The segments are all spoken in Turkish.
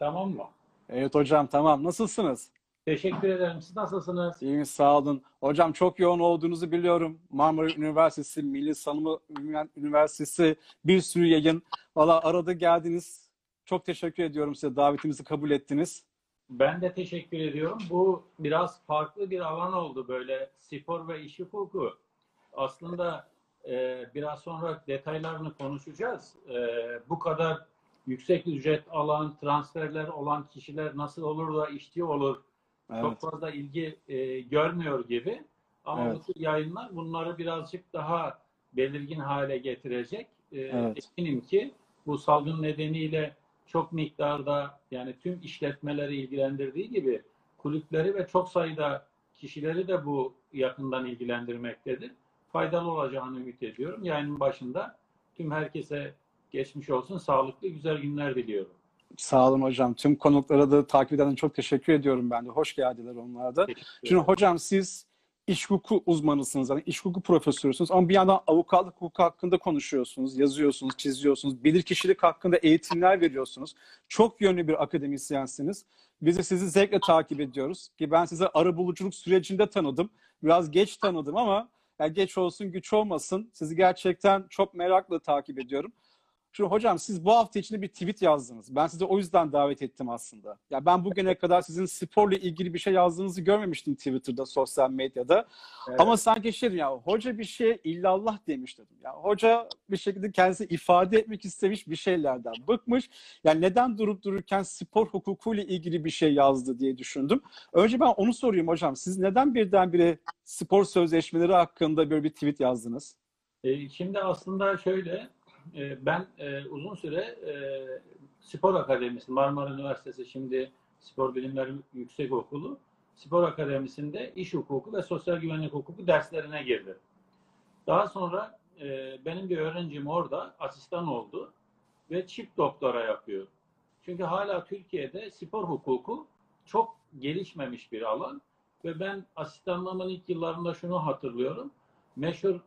Tamam mı? Evet hocam tamam. Nasılsınız? Teşekkür ederim. Siz nasılsınız? İyiyim sağ olun. Hocam çok yoğun olduğunuzu biliyorum. Marmara Üniversitesi, Milli Sanımı Üniversitesi bir sürü yayın. Valla aradı geldiniz. Çok teşekkür ediyorum size. Davetimizi kabul ettiniz. Ben de teşekkür ediyorum. Bu biraz farklı bir alan oldu böyle spor ve iş hukuku. Aslında e, biraz sonra detaylarını konuşacağız. E, bu kadar yüksek ücret alan, transferler olan kişiler nasıl olur da işçi olur? Evet. Çok fazla ilgi e, görmüyor gibi. Ama Evet. bu yayınlar bunları birazcık daha belirgin hale getirecek. E, Evet. Eminim ki bu salgın nedeniyle çok miktarda yani tüm işletmeleri ilgilendirdiği gibi kulüpleri ve çok sayıda kişileri de bu yakından ilgilendirmektedir. Faydalı olacağını ümit ediyorum. Yayının başında tüm herkese geçmiş olsun. Sağlıklı güzel günler diliyorum. Sağ olun hocam. Tüm konuklara da takip edenlere çok teşekkür ediyorum ben de. Hoş geldiler onlar da. Şimdi hocam siz iş hukuku uzmanısınız. Yani iş hukuku profesörüsünüz ama bir yandan avukatlık hukuku hakkında konuşuyorsunuz, yazıyorsunuz, çiziyorsunuz. Bilirkişilik hakkında eğitimler veriyorsunuz. Çok yönlü bir akademisyensiniz. Biz de sizi zevkle takip ediyoruz. Ki ben sizi arabuluculuk sürecinde tanıdım. Biraz geç tanıdım ama yani geç olsun güç olmasın. Sizi gerçekten çok merakla takip ediyorum. Şimdi hocam siz bu hafta içinde bir tweet yazdınız. Ben sizi o yüzden davet ettim aslında. Ya ben bugüne kadar sizin sporla ilgili bir şey yazdığınızı görmemiştim Twitter'da, sosyal medyada. Evet. Ama sanki şey ya hoca bir şey illallah demiş dedim. Ya hoca bir şekilde kendisi ifade etmek istemiş bir şeylerden bıkmış. Yani neden durup dururken spor hukukuyla ilgili bir şey yazdı diye düşündüm. Önce ben onu sorayım hocam. Siz neden birdenbire spor sözleşmeleri hakkında böyle bir tweet yazdınız? E, Şimdi aslında şöyle, e, ben e, uzun süre e, spor akademisi, Marmara Üniversitesi şimdi Spor Bilimleri Yüksek Okulu, spor akademisinde iş hukuku ve sosyal güvenlik hukuku derslerine girdim. Daha sonra e, benim bir öğrencim orada asistan oldu ve çift doktora yapıyor. Çünkü hala Türkiye'de spor hukuku çok gelişmemiş bir alan ve ben asistanlığımın ilk yıllarında şunu hatırlıyorum meşhur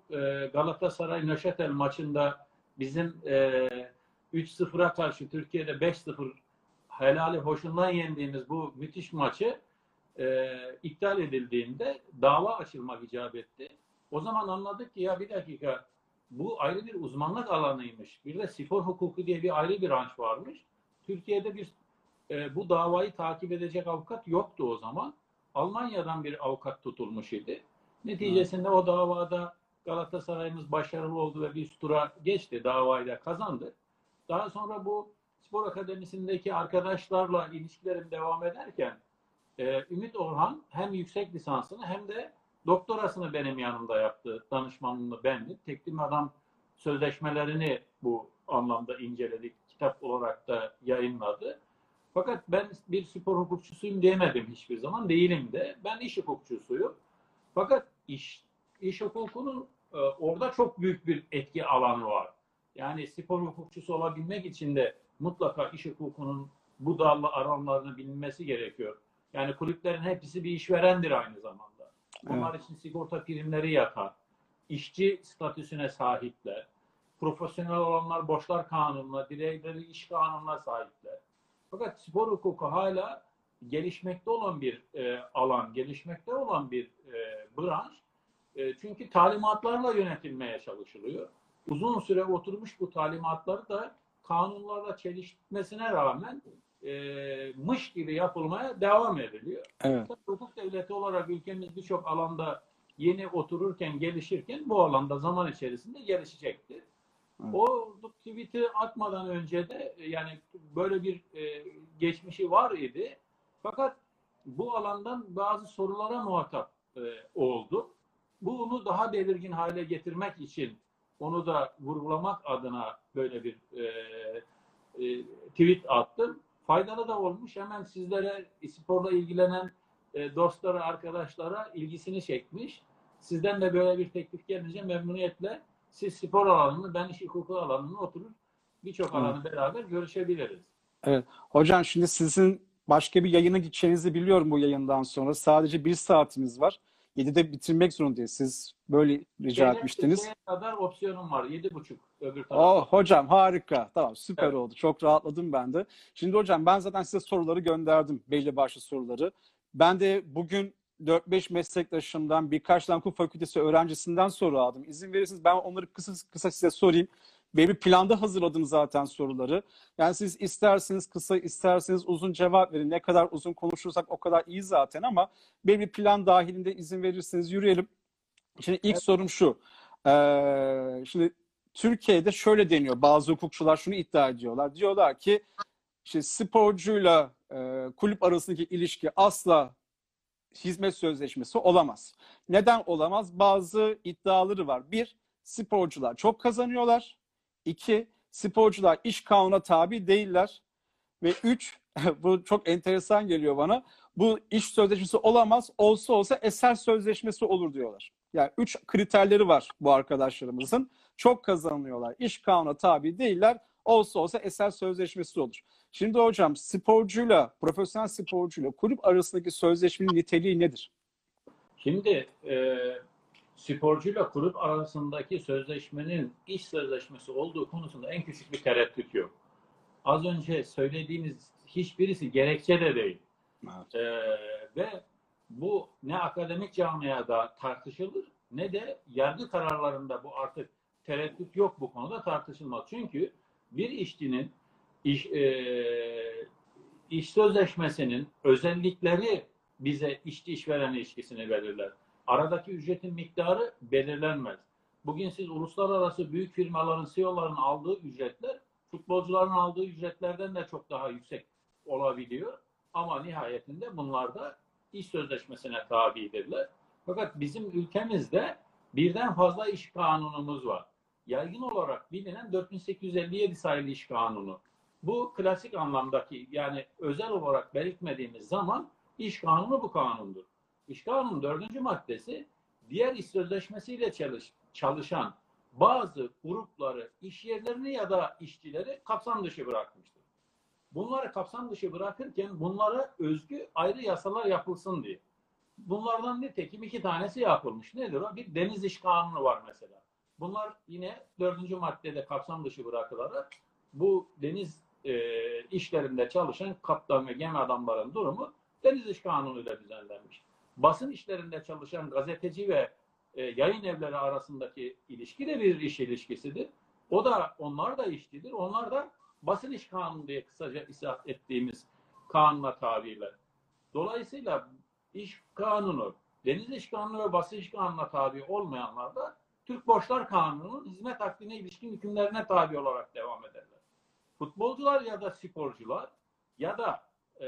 Galatasaray Nöşetel maçında bizim e, 3-0'a karşı Türkiye'de 5-0 helali hoşundan yendiğimiz bu müthiş maçı e, iptal edildiğinde dava açılmak icap etti. O zaman anladık ki ya bir dakika bu ayrı bir uzmanlık alanıymış. Bir de spor hukuku diye bir ayrı bir branş varmış. Türkiye'de bir e, bu davayı takip edecek avukat yoktu o zaman. Almanya'dan bir avukat tutulmuş idi. Neticesinde o davada Galatasaray'ımız başarılı oldu ve bir tura geçti. Davayı da kazandı. Daha sonra bu spor akademisindeki arkadaşlarla ilişkilerim devam ederken e, Ümit Orhan hem yüksek lisansını hem de doktorasını benim yanımda yaptı. Danışmanlığını bendim. Teklim adam sözleşmelerini bu anlamda inceledik. Kitap olarak da yayınladı. Fakat ben bir spor hukukçusuyum diyemedim hiçbir zaman. Değilim de. Ben iş hukukçusuyum. Fakat iş, iş hukukunun e, orada çok büyük bir etki alanı var. Yani spor hukukçusu olabilmek için de mutlaka iş hukukunun bu dalla aranlarını bilinmesi gerekiyor. Yani kulüplerin hepsi bir işverendir aynı zamanda. Onlar için sigorta primleri yatar. İşçi statüsüne sahipler. Profesyonel olanlar borçlar kanununa, diğerleri iş kanununa sahipler. Fakat spor hukuku hala gelişmekte olan bir e, alan, gelişmekte olan bir e, branş. E, çünkü talimatlarla yönetilmeye çalışılıyor. Uzun süre oturmuş bu talimatları da kanunlarla çelişmesine rağmen e, mış gibi yapılmaya devam ediliyor. Evet. Hukuk devleti olarak ülkemiz birçok alanda yeni otururken, gelişirken bu alanda zaman içerisinde gelişecektir. Evet. O tweet'i atmadan önce de yani böyle bir e, geçmişi var idi. Fakat bu alandan bazı sorulara muhatap e, oldu. Bunu daha belirgin hale getirmek için onu da vurgulamak adına böyle bir e, e, tweet attım. Faydalı da olmuş. Hemen sizlere sporla ilgilenen e, dostlara, arkadaşlara ilgisini çekmiş. Sizden de böyle bir teklif gelince memnuniyetle siz spor alanını, ben iş hukuku alanını oturur birçok alanı beraber görüşebiliriz. Hocam şimdi sizin başka bir yayına gideceğinizi biliyorum bu yayından sonra. Sadece bir saatimiz var. 7'de bitirmek zorundayız. Siz böyle rica Şeye- etmiştiniz. kadar opsiyonum var. Yedi buçuk. öbür tarafa. Oh hocam harika. Tamam süper Evet. oldu. Çok rahatladım ben de. Şimdi hocam ben zaten size soruları gönderdim. Belli başlı soruları. Ben de bugün 4-5 meslektaşımdan birkaç tane hukuk fakültesi öğrencisinden soru aldım. İzin verirseniz ben onları kısa kısa size sorayım. Benim planda hazırladım zaten soruları. Yani siz isterseniz kısa isterseniz uzun cevap verin. Ne kadar uzun konuşursak o kadar iyi zaten ama benim bir plan dahilinde izin verirseniz yürüyelim. Şimdi ilk Evet. sorum şu. Ee, şimdi Türkiye'de şöyle deniyor. Bazı hukukçular şunu iddia ediyorlar. Diyorlar ki işte sporcuyla e, kulüp arasındaki ilişki asla hizmet sözleşmesi olamaz. Neden olamaz? Bazı iddiaları var. Bir, sporcular çok kazanıyorlar. İki, sporcular iş kanuna tabi değiller. Ve üç, bu çok enteresan geliyor bana. Bu iş sözleşmesi olamaz. Olsa olsa eser sözleşmesi olur diyorlar. Yani üç kriterleri var bu arkadaşlarımızın. Çok kazanıyorlar. İş kanuna tabi değiller. Olsa olsa eser sözleşmesi olur. Şimdi hocam sporcuyla, profesyonel sporcuyla kulüp arasındaki sözleşmenin niteliği nedir? Şimdi e, sporcuyla kulüp arasındaki sözleşmenin iş sözleşmesi olduğu konusunda en küçük bir tereddüt yok. Az önce söylediğiniz hiçbirisi gerekçe de değil. E, ve bu ne akademik camiada tartışılır ne de yargı kararlarında bu artık tereddüt yok bu konuda tartışılmaz. Çünkü bir işçinin iş, e, iş sözleşmesinin özellikleri bize işçi işveren ilişkisini belirler. Aradaki ücretin miktarı belirlenmez. Bugün siz uluslararası büyük firmaların CEO'ların aldığı ücretler futbolcuların aldığı ücretlerden de çok daha yüksek olabiliyor. Ama nihayetinde bunlar da iş sözleşmesine tabidirler. Fakat bizim ülkemizde birden fazla iş kanunumuz var. Yaygın olarak bilinen 4857 sayılı iş kanunu. Bu klasik anlamdaki yani özel olarak belirtmediğimiz zaman iş kanunu bu kanundur. İş kanunun dördüncü maddesi diğer iş sözleşmesiyle çalış, çalışan bazı grupları, iş yerlerini ya da işçileri kapsam dışı bırakmıştır. Bunları kapsam dışı bırakırken bunlara özgü ayrı yasalar yapılsın diye. Bunlardan nitekim iki tanesi yapılmış. Nedir o? Bir deniz iş kanunu var mesela. Bunlar yine dördüncü maddede kapsam dışı bırakılarak bu deniz e, işlerinde çalışan kaptan ve gemi adamların durumu deniz iş kanunuyla düzenlenmiş. Basın işlerinde çalışan gazeteci ve e, yayın evleri arasındaki ilişki de bir iş ilişkisidir. O da onlar da işçidir. Onlar da basın iş kanunu diye kısaca isat ettiğimiz kanuna tabirler. Dolayısıyla iş kanunu, deniz iş kanunu ve basın iş kanununa tabi olmayanlar da Türk Borçlar Kanunu'nun hizmet akdine ilişkin hükümlerine tabi olarak devam ederler. Futbolcular ya da sporcular ya da e,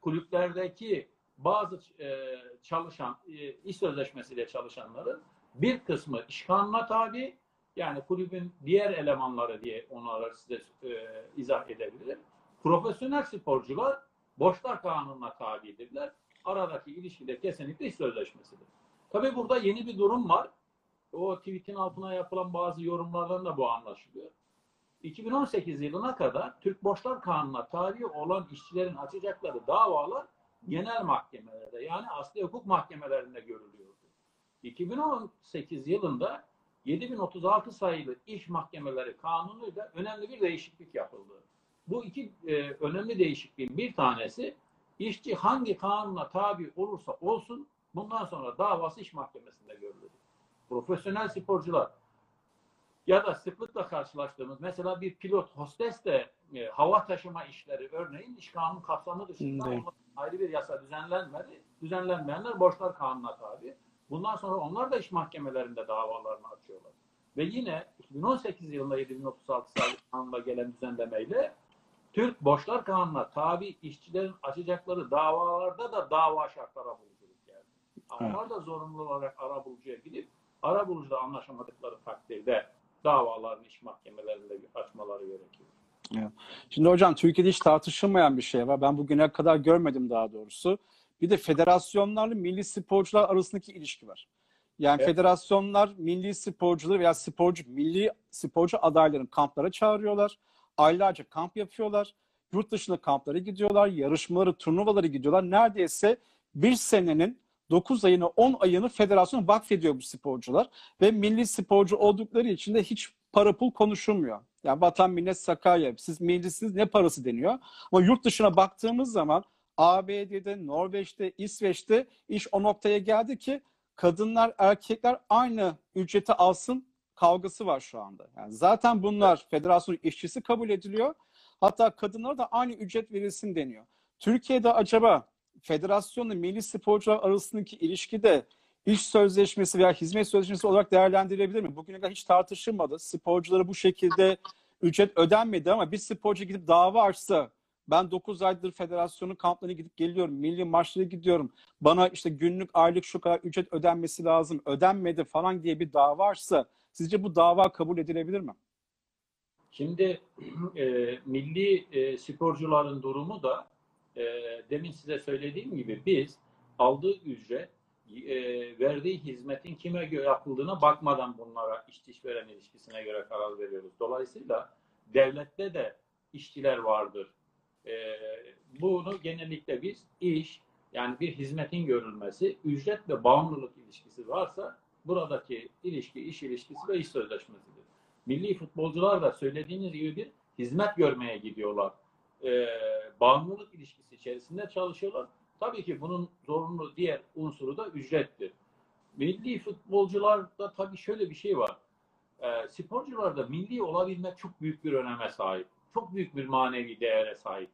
kulüplerdeki bazı e, çalışan, e, iş sözleşmesiyle çalışanların bir kısmı iş kanuna tabi, yani kulübün diğer elemanları diye onları size e, izah edebilirim. Profesyonel sporcular borçlar kanununa tabidirler. Aradaki ilişki de kesinlikle iş sözleşmesidir. Tabii burada yeni bir durum var. O tweetin altına yapılan bazı yorumlardan da bu anlaşılıyor. 2018 yılına kadar Türk Borçlar Kanunu'na tabi olan işçilerin açacakları davalar genel mahkemelerde yani asli hukuk mahkemelerinde görülüyordu. 2018 yılında 7036 sayılı iş mahkemeleri kanunuyla önemli bir değişiklik yapıldı. Bu iki e, önemli değişikliğin bir tanesi işçi hangi kanuna tabi olursa olsun bundan sonra davası iş mahkemesinde görülür. Profesyonel sporcular ya da sıklıkla karşılaştığımız mesela bir pilot, hostes de e, hava taşıma işleri örneğin iş kanunu kapsamı dışında Değil. Ayrı bir yasa düzenlenmedi. Düzenlenmeyenler borçlar kanuna tabi. Bundan sonra onlar da iş mahkemelerinde davalarını açıyorlar. Ve yine 2018 yılında 7036 sayılı kanunla gelen düzenlemeyle Türk Borçlar Kanunu'na tabi işçilerin açacakları davalarda da dava şartları arabuluculuk geldi. Onlar da zorunlu olarak arabulucuya gidip arabulucuda anlaşamadıkları takdirde davalarını iş mahkemelerinde açmaları gerekiyor. Şimdi hocam Türkiye'de hiç tartışılmayan bir şey var. Ben bugüne kadar görmedim daha doğrusu. Bir de federasyonlarla milli sporcular arasındaki ilişki var. Yani Evet. federasyonlar milli sporcuları veya sporcu milli sporcu adaylarını kamplara çağırıyorlar. Aylarca kamp yapıyorlar. Yurt dışına kamplara gidiyorlar. Yarışmaları, turnuvaları gidiyorlar. Neredeyse bir senenin 9 ayını 10 ayını federasyona vakfediyor bu sporcular. Ve milli sporcu oldukları için de hiç para pul konuşulmuyor. Yani vatan millet Sakarya. Siz millisiniz ne parası deniyor. Ama yurt dışına baktığımız zaman ABD'de, Norveç'te, İsveç'te iş o noktaya geldi ki kadınlar, erkekler aynı ücreti alsın kavgası var şu anda. Yani zaten bunlar federasyon işçisi kabul ediliyor. Hatta kadınlara da aynı ücret verilsin deniyor. Türkiye'de acaba federasyonla milli sporcular arasındaki ilişki de iş sözleşmesi veya hizmet sözleşmesi olarak değerlendirilebilir mi? Bugüne kadar hiç tartışılmadı. Sporculara bu şekilde ücret ödenmedi ama bir sporcu gidip dava açsa ben 9 aydır federasyonun kamplarına gidip geliyorum. Milli maçlara gidiyorum. Bana işte günlük aylık şu kadar ücret ödenmesi lazım. Ödenmedi falan diye bir dava açsa sizce bu dava kabul edilebilir mi? Şimdi e, milli e, sporcuların durumu da e, demin size söylediğim gibi biz aldığı ücret e, verdiği hizmetin kime göre yapıldığına bakmadan bunlara iş işveren ilişkisine göre karar veriyoruz. Dolayısıyla devlette de işçiler vardır. E, bunu genellikle biz iş yani bir hizmetin görülmesi, ücret ve bağımlılık ilişkisi varsa buradaki ilişki iş ilişkisi ve iş sözleşmesidir. Milli futbolcular da söylediğiniz gibi bir hizmet görmeye gidiyorlar. E, bağımlılık ilişkisi içerisinde çalışıyorlar. Tabii ki bunun zorunlu diğer unsuru da ücrettir. Milli futbolcularda tabii şöyle bir şey var. E, sporcularda milli olabilmek çok büyük bir öneme sahip. Çok büyük bir manevi değere sahip.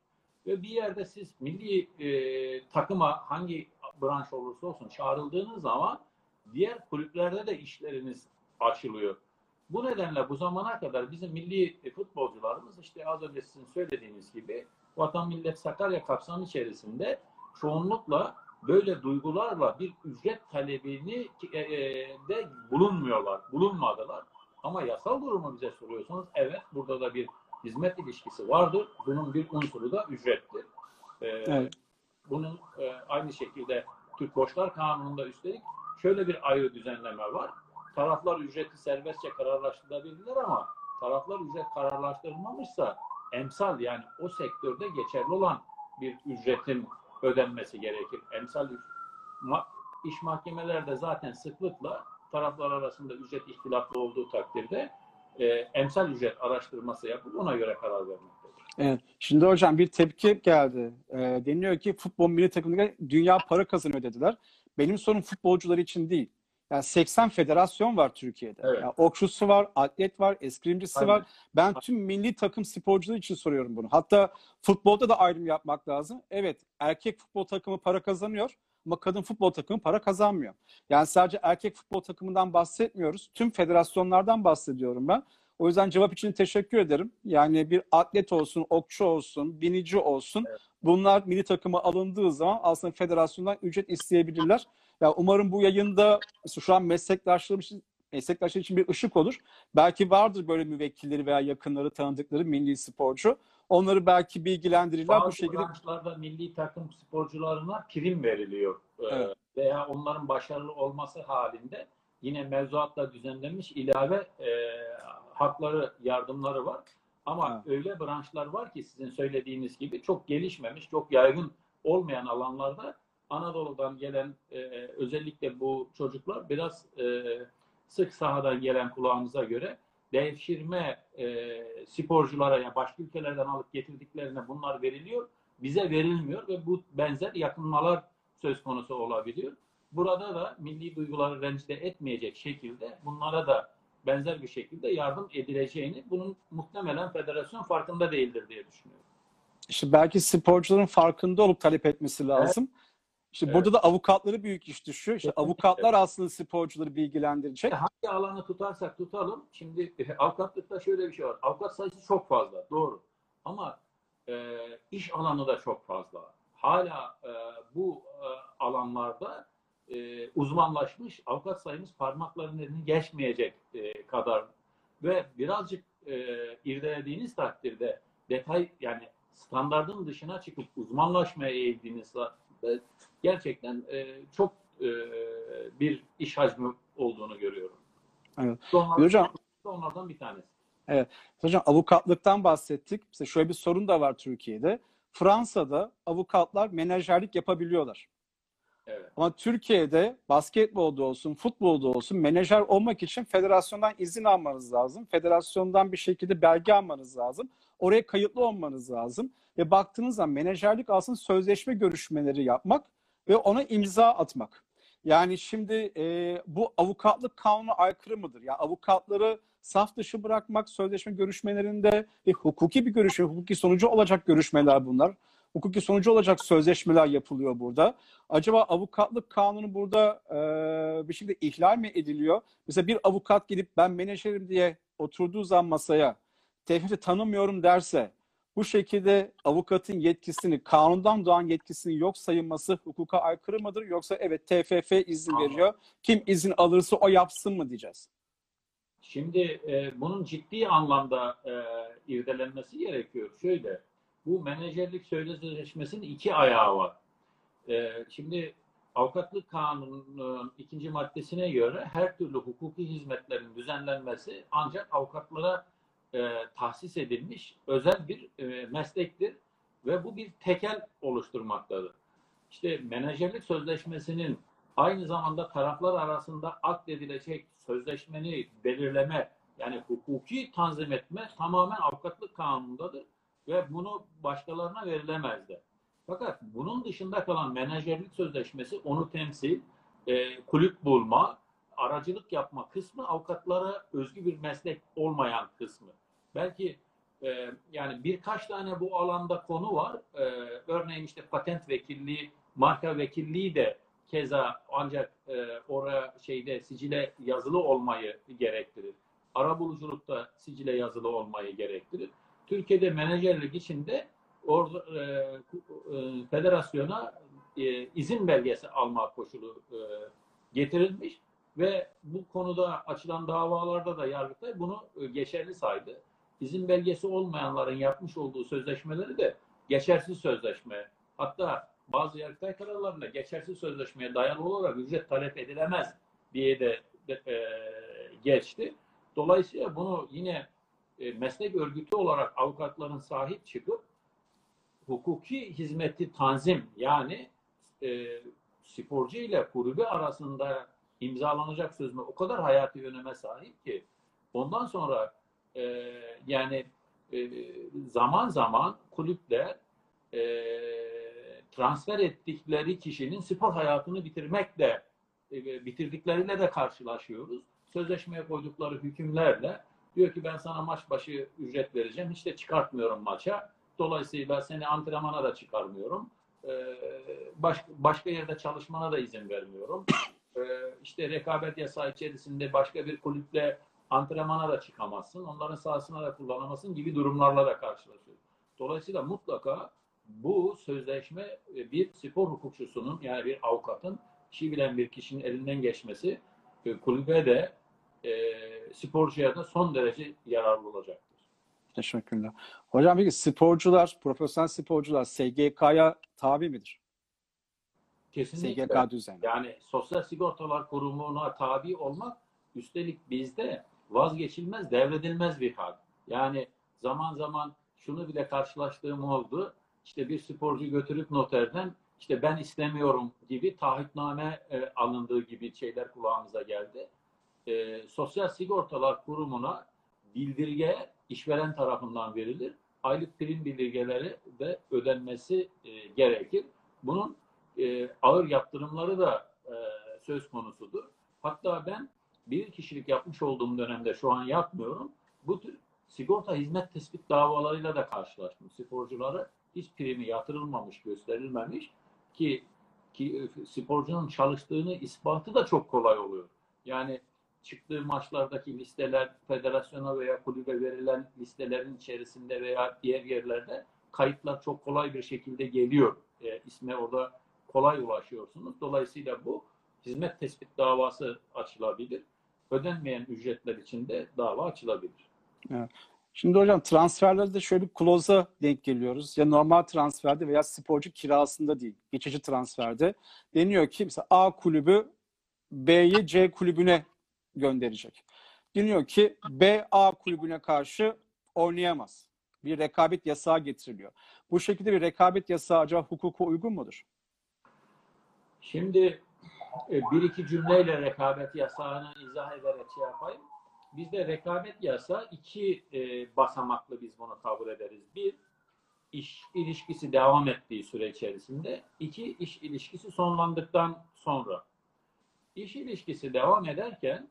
Ve bir yerde siz milli e, takıma hangi branş olursa olsun çağrıldığınız zaman diğer kulüplerde de işleriniz açılıyor. Bu nedenle bu zamana kadar bizim milli futbolcularımız işte az önce sizin söylediğiniz gibi Vatan Millet Sakarya kapsamı içerisinde çoğunlukla böyle duygularla bir ücret talebini e, e, de bulunmuyorlar, bulunmadılar. Ama yasal durumu bize soruyorsanız evet burada da bir hizmet ilişkisi vardır. Bunun bir unsuru da ücrettir. Ee, Evet. Bunun e, aynı şekilde Türk Borçlar Kanunu'nda üstelik şöyle bir ayrı düzenleme var. Taraflar ücreti serbestçe kararlaştırabilirler ama taraflar ücret kararlaştırılmamışsa emsal yani o sektörde geçerli olan bir ücretin ödenmesi gerekir. Emsal iş mahkemelerde zaten sıklıkla taraflar arasında ücret ihtilaflı olduğu takdirde e, emsal ücret araştırması yapıp ona göre karar vermektedir. Evet. Şimdi hocam bir tepki geldi. Ee, deniyor ki futbol milli takımında dünya para kazanıyor dediler. Benim sorun futbolcular için değil. Yani 80 federasyon var Türkiye'de. Evet. Yani okçusu var, atlet var, eskrimcisi Aynen. var. Ben tüm milli takım sporcuları için soruyorum bunu. Hatta futbolda da ayrım yapmak lazım. Evet, erkek futbol takımı para kazanıyor ama kadın futbol takımı para kazanmıyor. Yani sadece erkek futbol takımından bahsetmiyoruz. Tüm federasyonlardan bahsediyorum ben. O yüzden cevap için teşekkür ederim. Yani bir atlet olsun, okçu olsun, binici olsun. Bunlar milli takıma alındığı zaman aslında federasyondan ücret isteyebilirler. Ya umarım bu yayında şu an meslektaşlarım için meslektaşlar için bir ışık olur. Belki vardır böyle müvekkilleri veya yakınları, tanıdıkları milli sporcu. Onları belki bilgilendirirler bu Bazı şekilde. branşlarda milli takım sporcularına prim veriliyor. Ee, Evet. Veya onların başarılı olması halinde yine mevzuatla düzenlenmiş ilave e, hakları, yardımları var. Ama Evet. öyle branşlar var ki sizin söylediğiniz gibi çok gelişmemiş, çok yaygın olmayan alanlarda Anadolu'dan gelen e, özellikle bu çocuklar biraz e, sık sahadan gelen kulağımıza göre devşirme e, sporculara ya başka ülkelerden alıp getirdiklerine bunlar veriliyor. Bize verilmiyor ve bu benzer yakınmalar söz konusu olabiliyor. Burada da milli duyguları rencide etmeyecek şekilde bunlara da benzer bir şekilde yardım edileceğini bunun muhtemelen federasyon farkında değildir diye düşünüyorum. İşte belki sporcuların farkında olup talep etmesi lazım. İşte Evet. burada da avukatları büyük iş düşüyor. İşte avukatlar aslında sporcuları bilgilendirecek. Hangi alanı tutarsak tutalım. Şimdi e, avukatlıkta şöyle bir şey var. Avukat sayısı çok fazla. Doğru. Ama e, iş alanı da çok fazla. Hala e, bu e, alanlarda e, uzmanlaşmış avukat sayımız parmakların elini geçmeyecek e, kadar ve birazcık e, irdelediğiniz takdirde detay yani standardın dışına çıkıp uzmanlaşmaya eğildiğiniz e, gerçekten e, çok e, bir iş hacmi olduğunu görüyorum. Evet. Onlardan, Hocam onlardan bir tanesi. Hocam avukatlıktan bahsettik. Mesela şöyle bir sorun da var Türkiye'de. Fransa'da avukatlar menajerlik yapabiliyorlar. Evet. Ama Türkiye'de basketbolda olsun, futbolda olsun menajer olmak için federasyondan izin almanız lazım. Federasyondan bir şekilde belge almanız lazım. Oraya kayıtlı olmanız lazım. Ve baktığınız zaman menajerlik aslında sözleşme görüşmeleri yapmak ve ona imza atmak. Yani şimdi e, bu avukatlık kanunu aykırı mıdır? Ya avukatları saf dışı bırakmak sözleşme görüşmelerinde ve hukuki bir görüşme, hukuki sonucu olacak görüşmeler bunlar. Hukuki sonucu olacak sözleşmeler yapılıyor burada. Acaba avukatlık kanunu burada e, bir şekilde ihlal mi ediliyor? Mesela bir avukat gidip ben menajerim diye oturduğu zaman masaya TFF tanımıyorum derse bu şekilde avukatın yetkisini, kanundan doğan yetkisini yok sayılması hukuka aykırı mıdır? Yoksa evet TFF izin Anladım. veriyor. Kim izin alırsa o yapsın mı diyeceğiz? Şimdi e, bunun ciddi anlamda e, irdelenmesi gerekiyor. Şöyle, bu menajerlik sözleşmesinin iki ayağı var. E, şimdi avukatlık kanununun ikinci maddesine göre her türlü hukuki hizmetlerin düzenlenmesi ancak avukatlara e, tahsis edilmiş özel bir e, meslektir ve bu bir tekel oluşturmaktadır. İşte menajerlik sözleşmesinin aynı zamanda taraflar arasında akdedilecek sözleşmeni belirleme yani hukuki tanzim etme tamamen avukatlık kanunundadır ve bunu başkalarına verilemezdi. Fakat bunun dışında kalan menajerlik sözleşmesi onu temsil, e, kulüp bulma, aracılık yapma kısmı avukatlara özgü bir meslek olmayan kısmı. Belki e, yani birkaç tane bu alanda konu var. E, örneğin işte patent vekilliği, marka vekilliği de keza ancak e, oraya şeyde sicile yazılı olmayı gerektirir. Arabuluculukta sicile yazılı olmayı gerektirir. Türkiye'de menajerlik içinde orada, e, e, federasyona e, izin belgesi alma koşulu e, getirilmiş ve bu konuda açılan davalarda da Yargıtay bunu e, geçerli saydı. İzin belgesi olmayanların yapmış olduğu sözleşmeleri de geçersiz sözleşme. Hatta bazı Yargıtay kararlarında geçersiz sözleşmeye dayalı olarak ücret talep edilemez diye de, de e, geçti. Dolayısıyla bunu yine e, meslek örgütü olarak avukatların sahip çıkıp hukuki hizmeti tanzim yani e, sporcu ile kulübü arasında imzalanacak sözleşme o kadar hayati öneme sahip ki ondan sonra e, yani e, zaman zaman kulüpler e, transfer ettikleri kişinin spor hayatını bitirmekle e, bitirdikleriyle de karşılaşıyoruz. Sözleşmeye koydukları hükümlerle diyor ki ben sana maç başı ücret vereceğim. Hiç de çıkartmıyorum maça. Dolayısıyla seni antrenmana da çıkarmıyorum. Ee, baş, başka yerde çalışmana da izin vermiyorum. Ee, işte rekabet yasağı içerisinde başka bir kulüple antrenmana da çıkamazsın. Onların sahasına da kullanamazsın gibi durumlarla da karşılaşıyoruz. Dolayısıyla mutlaka bu sözleşme e, bir spor hukukçusunun yani bir avukatın işi bilen bir kişinin elinden geçmesi e, kulübe de e, sporcuya da son derece yararlı olacaktır. Teşekkürler. Hocam peki sporcular, profesyonel sporcular SGK'ya tabi midir? Kesinlikle. SGK düzeni. Yani Sosyal Sigortalar Kurumu'na tabi olmak üstelik bizde vazgeçilmez, devredilmez bir hak. Yani zaman zaman şunu bile karşılaştığım oldu. İşte bir sporcu götürüp noterden işte ben istemiyorum gibi taahhütname e, alındığı gibi şeyler kulağımıza geldi. E, Sosyal Sigortalar Kurumu'na bildirge işveren tarafından verilir. Aylık prim bildirgeleri de ödenmesi e, gerekir. Bunun e, ağır yaptırımları da e, söz konusudur. Hatta ben bir kişilik yapmış olduğum dönemde şu an yapmıyorum. Bu tür sigorta hizmet tespit davalarıyla da karşılaştım. Sporculara hiç primi yatırılmamış, gösterilmemiş ki ki e, sporcunun çalıştığını ispatı da çok kolay oluyor. Yani çıktığı maçlardaki listeler federasyona veya kulübe verilen listelerin içerisinde veya diğer yerlerde kayıtlar çok kolay bir şekilde geliyor. E, isme orada kolay ulaşıyorsunuz. Dolayısıyla bu hizmet tespit davası açılabilir. Ödenmeyen ücretler için de dava açılabilir. Şimdi hocam transferlerde şöyle bir kloza denk geliyoruz. Ya normal transferde veya sporcu kirasında değil. Geçici transferde. Deniyor ki mesela A kulübü B'yi C kulübüne gönderecek. Deniyor ki B A kulübüne karşı oynayamaz. Bir rekabet yasağı getiriliyor. Bu şekilde bir rekabet yasağı acaba hukuka uygun mudur? Şimdi e, bir iki cümleyle rekabet yasağını izah ederek şey yapayım. Bizde rekabet yasağı iki e, basamaklı biz bunu kabul ederiz. Bir, iş ilişkisi devam ettiği süre içerisinde. iki iş ilişkisi sonlandıktan sonra. İş ilişkisi devam ederken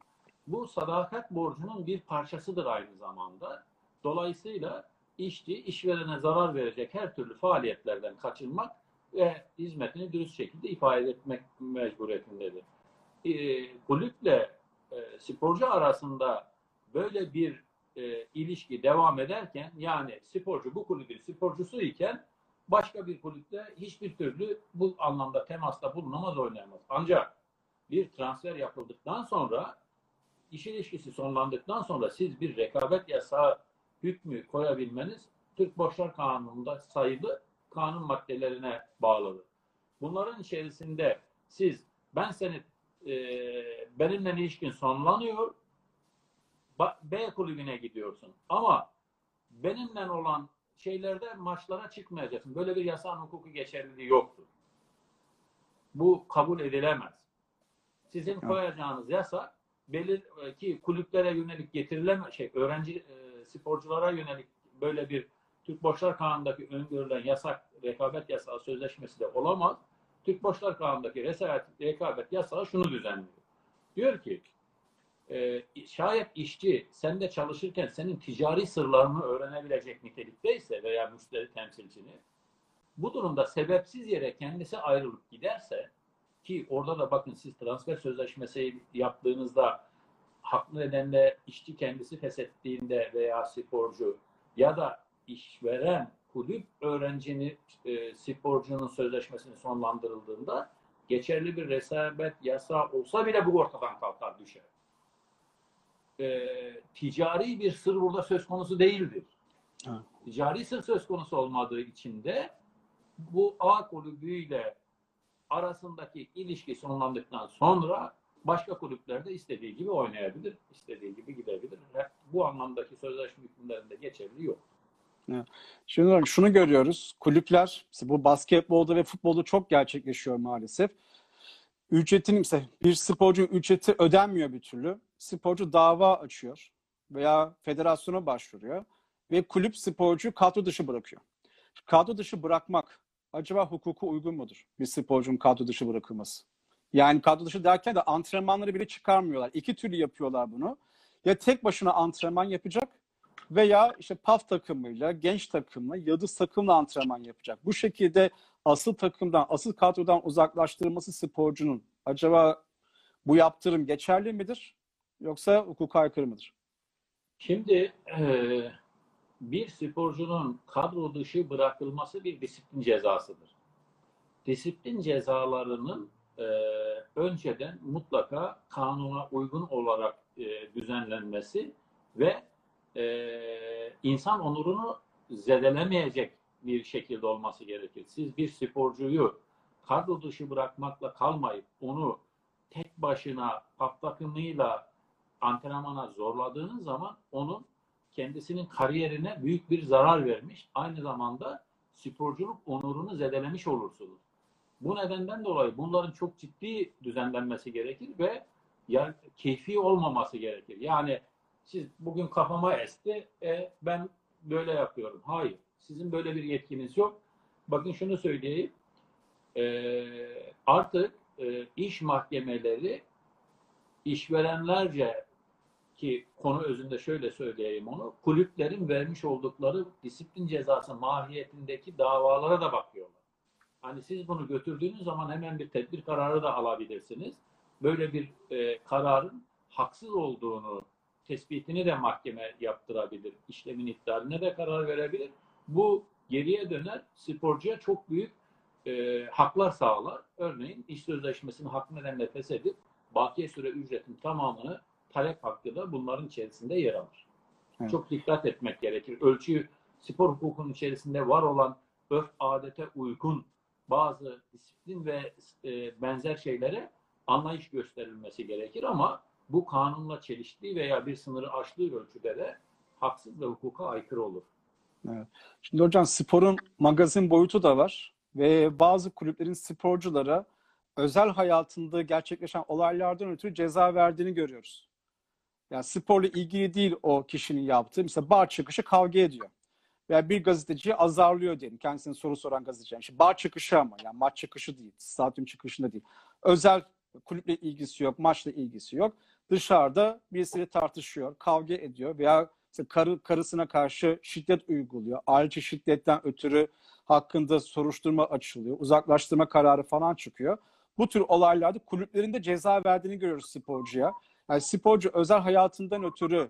bu sadakat borcunun bir parçasıdır aynı zamanda. Dolayısıyla işçi işverene zarar verecek her türlü faaliyetlerden kaçınmak ve hizmetini dürüst şekilde ifade etmek mecburiyetindedir. E, kulüple e, sporcu arasında böyle bir e, ilişki devam ederken yani sporcu bu kulübün sporcusu iken başka bir kulüple hiçbir türlü bu anlamda temasta bulunamaz oynayamaz. Ancak bir transfer yapıldıktan sonra iş ilişkisi sonlandıktan sonra siz bir rekabet yasağı hükmü koyabilmeniz Türk Borçlar Kanunu'nda sayılı kanun maddelerine bağlıdır. Bunların içerisinde siz ben seni e, benimle ilişkin sonlanıyor B kulübüne gidiyorsun. Ama benimle olan şeylerde maçlara çıkmayacaksın. Böyle bir yasağın hukuku geçerliliği yoktur. Bu kabul edilemez. Sizin koyacağınız yasak belir ki kulüplere yönelik getirilen şey öğrenci e, sporculara yönelik böyle bir Türk Borçlar Kanunu'ndaki öngörülen yasak rekabet yasağı sözleşmesi de olamaz. Türk Borçlar Kanunu'ndaki rekabet yasağı şunu düzenliyor. Diyor ki e, şayet işçi sende çalışırken senin ticari sırlarını öğrenebilecek nitelikteyse veya müşteri temsilcini bu durumda sebepsiz yere kendisi ayrılıp giderse ki orada da bakın siz transfer sözleşmesi yaptığınızda haklı nedenle işçi kendisi feshettiğinde veya sporcu ya da işveren kulüp öğrencinin e, sporcunun sözleşmesini sonlandırıldığında geçerli bir resabet yasağı olsa bile bu ortadan kalkar düşer e, ticari bir sır burada söz konusu değildir. Ha. Ticari sır söz konusu olmadığı için de bu A kulübüyle arasındaki ilişki sonlandıktan sonra başka kulüplerde istediği gibi oynayabilir, istediği gibi gidebilir. Bu anlamdaki sözleşme hükümlerinde geçerli yok. Şimdi şunu görüyoruz. Kulüpler bu basketbolda ve futbolda çok gerçekleşiyor maalesef. Ücretin ise bir sporcunun ücreti ödenmiyor bir türlü sporcu dava açıyor veya federasyona başvuruyor ve kulüp sporcu kadro dışı bırakıyor. Kadro dışı bırakmak acaba hukuku uygun mudur? Bir sporcunun kadro dışı bırakılması. Yani kadro dışı derken de antrenmanları bile çıkarmıyorlar. İki türlü yapıyorlar bunu. Ya tek başına antrenman yapacak veya işte PAF takımıyla, genç takımla, yıldız takımla antrenman yapacak. Bu şekilde asıl takımdan, asıl kadrodan uzaklaştırılması sporcunun acaba bu yaptırım geçerli midir? yoksa hukuka aykırı mıdır? Şimdi e, bir sporcunun kadro dışı bırakılması bir disiplin cezasıdır. Disiplin cezalarının e, önceden mutlaka kanuna uygun olarak e, düzenlenmesi ve e, insan onurunu zedelemeyecek bir şekilde olması gerekir. Siz bir sporcuyu kadro dışı bırakmakla kalmayıp onu tek başına patlatımıyla antrenmana zorladığınız zaman onun kendisinin kariyerine büyük bir zarar vermiş. Aynı zamanda sporculuk onurunu zedelemiş olursunuz. Bu nedenden dolayı bunların çok ciddi düzenlenmesi gerekir ve yani keyfi olmaması gerekir. Yani siz bugün kafama esti, e, ben böyle yapıyorum. Hayır, sizin böyle bir yetkiniz yok. Bakın şunu söyleyeyim, e, artık e, iş mahkemeleri işverenlerce ki konu özünde şöyle söyleyeyim onu, kulüplerin vermiş oldukları disiplin cezası mahiyetindeki davalara da bakıyorlar. Hani siz bunu götürdüğünüz zaman hemen bir tedbir kararı da alabilirsiniz. Böyle bir e, kararın haksız olduğunu tespitini de mahkeme yaptırabilir. İşlemin iptaline de karar verebilir. Bu geriye döner sporcuya çok büyük e, haklar sağlar. Örneğin iş sözleşmesini hak nedenle feshedip bakiye süre ücretin tamamını talep hakkı da bunların içerisinde yer alır. Evet. Çok dikkat etmek gerekir. Ölçü spor hukukunun içerisinde var olan örf adete uygun bazı disiplin ve e, benzer şeylere anlayış gösterilmesi gerekir ama bu kanunla çeliştiği veya bir sınırı aştığı ölçüde de haksız ve hukuka aykırı olur. Evet. Şimdi hocam sporun magazin boyutu da var ve bazı kulüplerin sporculara özel hayatında gerçekleşen olaylardan ötürü ceza verdiğini görüyoruz. Yani sporla ilgili değil o kişinin yaptığı. Mesela bar çıkışı kavga ediyor. Veya bir gazeteciyi azarlıyor diyelim. Kendisine soru soran gazeteci. Yani bar çıkışı ama yani maç çıkışı değil. Stadyum çıkışında değil. Özel kulüple ilgisi yok, maçla ilgisi yok. Dışarıda birisiyle tartışıyor, kavga ediyor veya karı, karısına karşı şiddet uyguluyor. Ayrıca şiddetten ötürü hakkında soruşturma açılıyor. Uzaklaştırma kararı falan çıkıyor. Bu tür olaylarda kulüplerin de ceza verdiğini görüyoruz sporcuya. Yani sporcu özel hayatından ötürü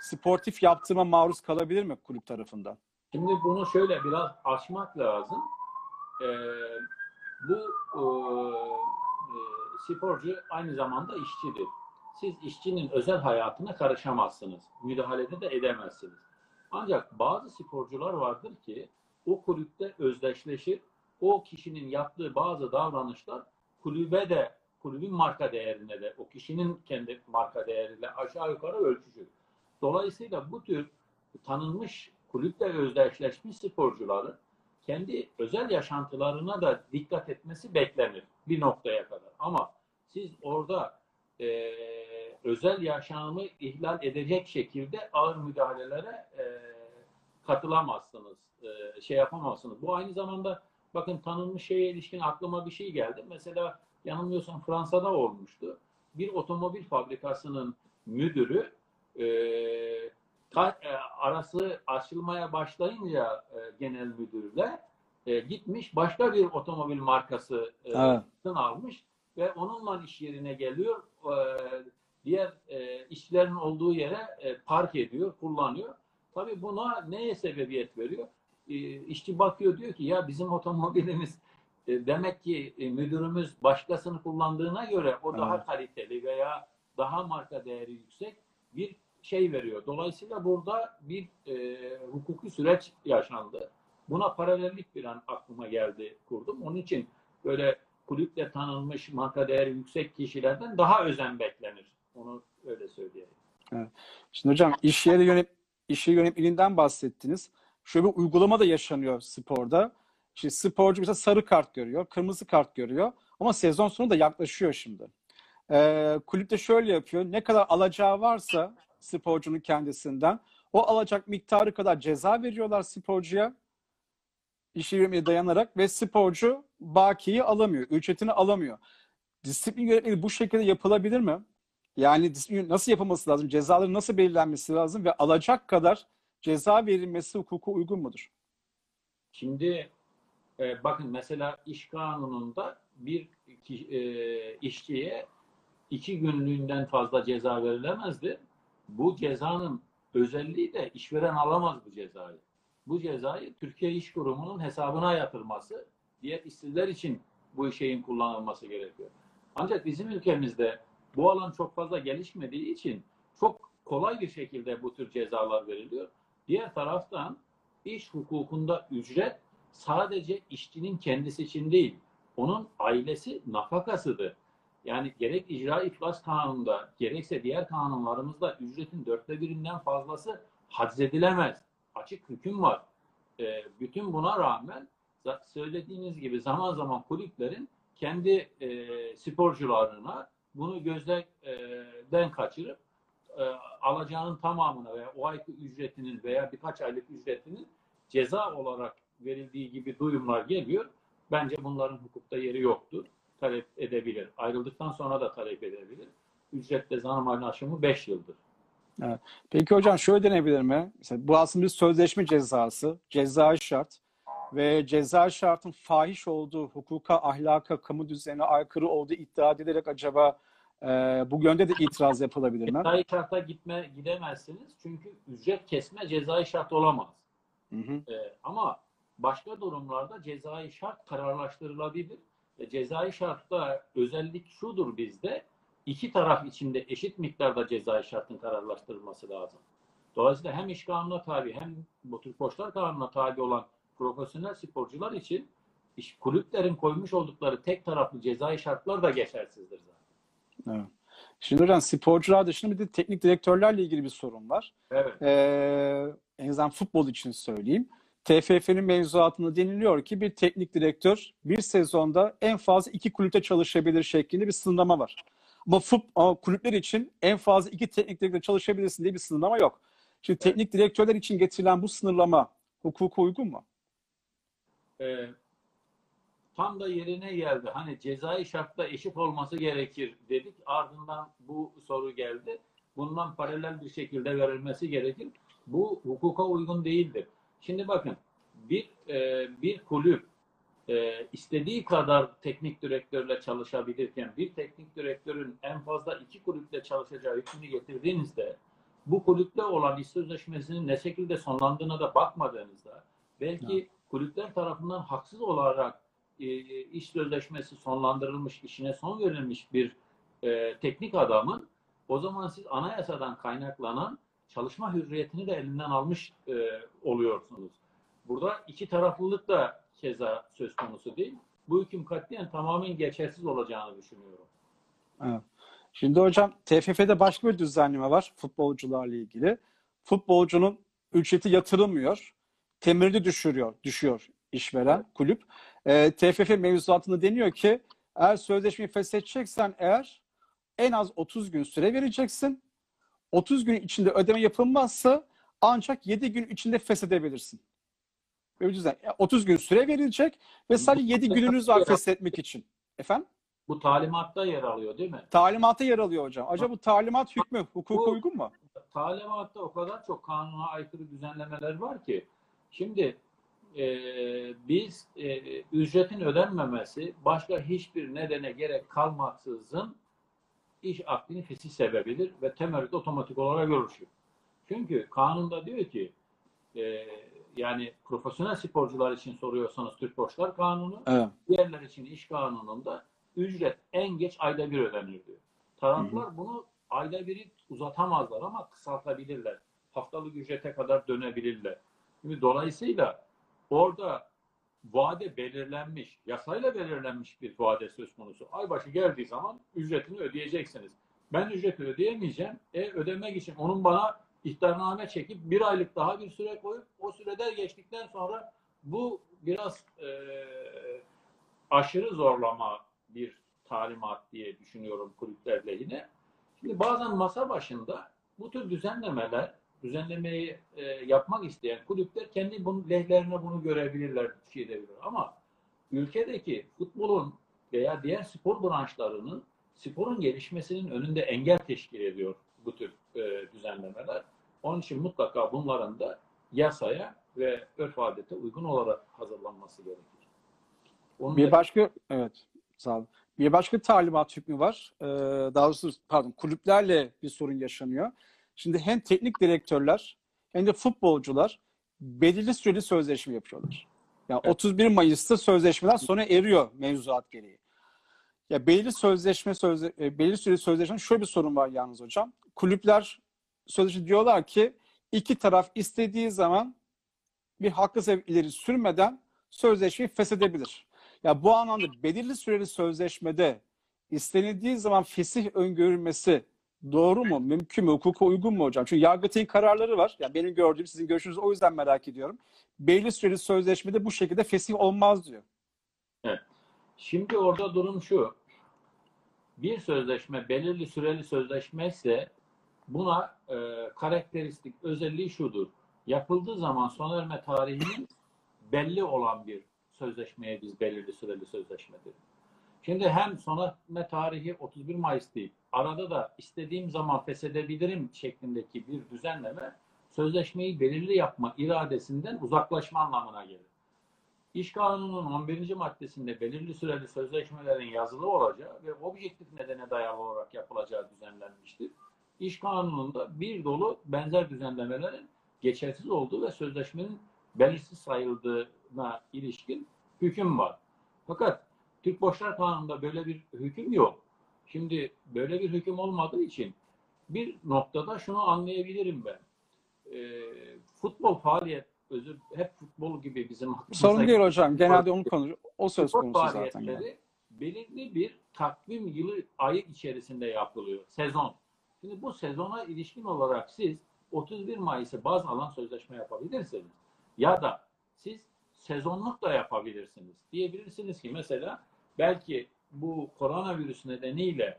sportif yaptırıma maruz kalabilir mi kulüp tarafından? Şimdi bunu şöyle biraz açmak lazım. Ee, bu e, e, sporcu aynı zamanda işçidir. Siz işçinin özel hayatına karışamazsınız. Müdahalede de edemezsiniz. Ancak bazı sporcular vardır ki o kulüpte özdeşleşir. O kişinin yaptığı bazı davranışlar kulübe de kulübün marka değerine de o kişinin kendi marka değeriyle aşağı yukarı ölçüşür. Dolayısıyla bu tür tanınmış kulüple özdeşleşmiş sporcuların kendi özel yaşantılarına da dikkat etmesi beklenir bir noktaya kadar. Ama siz orada e, özel yaşamı ihlal edecek şekilde ağır müdahalelere e, katılamazsınız, e, şey yapamazsınız. Bu aynı zamanda bakın tanınmış şeye ilişkin aklıma bir şey geldi. Mesela yanılmıyorsam Fransa'da olmuştu. Bir otomobil fabrikasının müdürü e, ta, e, arası açılmaya başlayınca e, genel müdürle e, gitmiş başka bir otomobil markası e, Evet. almış ve onunla iş yerine geliyor. E, diğer e, işçilerin olduğu yere e, park ediyor, kullanıyor. Tabii buna neye sebebiyet veriyor? E, işçi bakıyor diyor ki ya bizim otomobilimiz e, demek ki e, müdürümüz başkasını kullandığına göre o daha Evet. kaliteli veya daha marka değeri yüksek bir şey veriyor. Dolayısıyla burada bir e, hukuki süreç yaşandı. Buna paralellik bir an aklıma geldi kurdum. Onun için böyle kulüple tanınmış marka değeri yüksek kişilerden daha özen beklenir. Onu öyle söyleyeyim. Şimdi hocam iş yeri yönet iş yeri yönetmeliğinden bahsettiniz. Şöyle bir uygulama da yaşanıyor sporda. İşte sporcu mesela sarı kart görüyor, kırmızı kart görüyor. Ama sezon sonu da yaklaşıyor şimdi. Ee, kulüp de şöyle yapıyor. Ne kadar alacağı varsa sporcunun kendisinden o alacak miktarı kadar ceza veriyorlar sporcuya. İş dayanarak ve sporcu bakiyi alamıyor, ücretini alamıyor. Disiplin yönetmeliği bu şekilde yapılabilir mi? Yani disiplin nasıl yapılması lazım? Cezaların nasıl belirlenmesi lazım? Ve alacak kadar ceza verilmesi hukuka uygun mudur? Şimdi e, bakın mesela iş kanununda bir e, işçiye iki günlüğünden fazla ceza verilemezdi. Bu cezanın özelliği de işveren alamaz bu cezayı. Bu cezayı Türkiye İş Kurumu'nun hesabına yatırması, diğer işsizler için bu şeyin kullanılması gerekiyor. Ancak bizim ülkemizde bu alan çok fazla gelişmediği için çok kolay bir şekilde bu tür cezalar veriliyor. Diğer taraftan iş hukukunda ücret sadece işçinin kendisi için değil, onun ailesi nafakasıdır. Yani gerek icra iflas kanununda gerekse diğer kanunlarımızda ücretin dörtte birinden fazlası haczedilemez. Açık hüküm var. Ee, bütün buna rağmen söylediğiniz gibi zaman zaman kulüplerin kendi e, sporcularına bunu gözden kaçırıp e, alacağının tamamına veya o ayki ücretinin veya birkaç aylık ücretinin ceza olarak verildiği gibi duyumlar geliyor. Bence bunların hukukta yeri yoktur. Talep edebilir. Ayrıldıktan sonra da talep edebilir. Ücretle zam aşımı 5 yıldır. Peki hocam şöyle denebilir mi? Mesela bu aslında bir sözleşme cezası, ceza şart ve ceza şartın fahiş olduğu, hukuka, ahlaka, kamu düzenine aykırı olduğu iddia edilerek acaba e, bu yönde de itiraz yapılabilir mi? Cezai şarta gitme gidemezsiniz. Çünkü ücret kesme cezai şart olamaz. Hı hı. Ee, ama başka durumlarda cezai şart kararlaştırılabilir. E, cezai şartta özellik şudur bizde. iki taraf içinde eşit miktarda cezai şartın kararlaştırılması lazım. Dolayısıyla hem iş kanununa tabi hem bu tür koçlar kanununa tabi olan profesyonel sporcular için iş, kulüplerin koymuş oldukları tek taraflı cezai şartlar da geçersizdir zaten. Evet. Şimdi hocam sporcular dışında bir de teknik direktörlerle ilgili bir sorun var. Evet. Ee, en azından futbol için söyleyeyim. TFF'nin mevzuatında deniliyor ki bir teknik direktör bir sezonda en fazla iki kulüpte çalışabilir şeklinde bir sınırlama var. Ama, fut, ama kulüpler için en fazla iki teknik direktör çalışabilirsin diye bir sınırlama yok. Şimdi teknik direktörler için getirilen bu sınırlama hukuka uygun mu? Ee, tam da yerine geldi. Hani cezai şartta eşit olması gerekir dedik. Ardından bu soru geldi. Bundan paralel bir şekilde verilmesi gerekir. Bu hukuka uygun değildir. Şimdi bakın bir e, bir kulüp e, istediği kadar teknik direktörle çalışabilirken bir teknik direktörün en fazla iki kulüple çalışacağı hükmünü getirdiğinizde bu kulüple olan iş sözleşmesinin ne şekilde sonlandığına da bakmadığınızda belki Evet. kulüpler tarafından haksız olarak e, iş sözleşmesi sonlandırılmış, işine son verilmiş bir e, teknik adamın o zaman siz anayasadan kaynaklanan çalışma hürriyetini de elinden almış e, oluyorsunuz. Burada iki taraflılık da keza söz konusu değil. Bu hüküm katiyen tamamen geçersiz olacağını düşünüyorum. Evet. Şimdi hocam TFF'de başka bir düzenleme var futbolcularla ilgili. Futbolcunun ücreti yatırılmıyor. Temelini düşürüyor, düşüyor işveren, kulüp. Ee, TFF mevzuatında deniyor ki eğer sözleşmeyi feshedeceksen eğer en az 30 gün süre vereceksin. 30 gün içinde ödeme yapılmazsa ancak 7 gün içinde feshedebilirsin. Düzen. Yani 30 gün süre verilecek ve sadece 7 gününüz var feshetmek için. Efendim? Bu talimatta yer alıyor değil mi? Talimata yer alıyor hocam. Acaba bu talimat hükmü hukuka Bu- uygun mu? Talimatta o kadar çok kanuna aykırı düzenlemeler var ki. Şimdi e, biz e, ücretin ödenmemesi başka hiçbir nedene gerek kalmaksızın iş akdini fesih sebebidir ve temerrüt otomatik olarak oluşuyor. Çünkü kanunda diyor ki e, yani profesyonel sporcular için soruyorsanız Türk Borçlar Kanunu, Evet. diğerler için iş kanununda ücret en geç ayda bir ödenir diyor. Taraflar bunu ayda biri uzatamazlar ama kısaltabilirler. Haftalık ücrete kadar dönebilirler. Şimdi dolayısıyla orada vade belirlenmiş, yasayla belirlenmiş bir vade söz konusu. Aybaşı geldiği zaman ücretini ödeyeceksiniz. Ben ücreti ödeyemeyeceğim. E ödemek için onun bana ihtarname çekip bir aylık daha bir süre koyup o sürede geçtikten sonra bu biraz e, aşırı zorlama bir talimat diye düşünüyorum kulüpler lehine. Şimdi bazen masa başında bu tür düzenlemeler, düzenlemeyi e, yapmak isteyen kulüpler kendi bunun lehlerine bunu görebilirler, şey edebilirler. Ama ülkedeki futbolun veya diğer spor branşlarının sporun gelişmesinin önünde engel teşkil ediyor bu tür e, düzenlemeler. Onun için mutlaka bunların da yasaya ve örf adete uygun olarak hazırlanması gerekir. Onun Bir da- başka evet sağ olun. Bir başka talimat hükmü var. Ee, daha doğrusu pardon kulüplerle bir sorun yaşanıyor. Şimdi hem teknik direktörler hem de futbolcular belirli süreli sözleşme yapıyorlar. Yani Evet. 31 Mayıs'ta sözleşmeler sona eriyor mevzuat gereği. Ya belirli sözleşme sözle, e, belirli süreli sözleşme şöyle bir sorun var yalnız hocam. Kulüpler sözleşme diyorlar ki iki taraf istediği zaman bir hakkı sebep ileri sürmeden sözleşmeyi feshedebilir. Ya bu anlamda belirli süreli sözleşmede istenildiği zaman fesih öngörülmesi doğru mu, mümkün mü, hukuka uygun mu hocam? Çünkü Yargıtay'ın kararları var. Yani benim gördüğüm, sizin görüşünüzü o yüzden merak ediyorum. Belirli süreli sözleşmede bu şekilde fesih olmaz diyor. Şimdi orada durum şu. Bir sözleşme belirli süreli sözleşme ise buna e, karakteristik özelliği şudur. Yapıldığı zaman sona erme tarihinin belli olan bir sözleşmeye biz belirli süreli sözleşme deriz. Şimdi hem sona erme tarihi 31 Mayıs değil, arada da istediğim zaman feshedebilirim şeklindeki bir düzenleme sözleşmeyi belirli yapma iradesinden uzaklaşma anlamına gelir. İş Kanunu'nun 11. maddesinde belirli süreli sözleşmelerin yazılı olacağı ve objektif nedene dayalı olarak yapılacağı düzenlenmiştir. İş Kanunu'nda bir dolu benzer düzenlemelerin geçersiz olduğu ve sözleşmenin belirsiz sayıldığına ilişkin hüküm var. Fakat Türk Borçlar Kanunu'nda böyle bir hüküm yok. Şimdi böyle bir hüküm olmadığı için bir noktada şunu anlayabilirim ben. Ee, futbol faaliyet özür hep futbol gibi bizim Sorun değil hocam. Genelde onu konuşuyor. O söz konusu zaten. yani. belirli bir takvim yılı ayı içerisinde yapılıyor. Sezon. Şimdi bu sezona ilişkin olarak siz 31 Mayıs'ı baz alan sözleşme yapabilirsiniz. Ya da siz sezonluk da yapabilirsiniz. Diyebilirsiniz ki mesela belki bu koronavirüs nedeniyle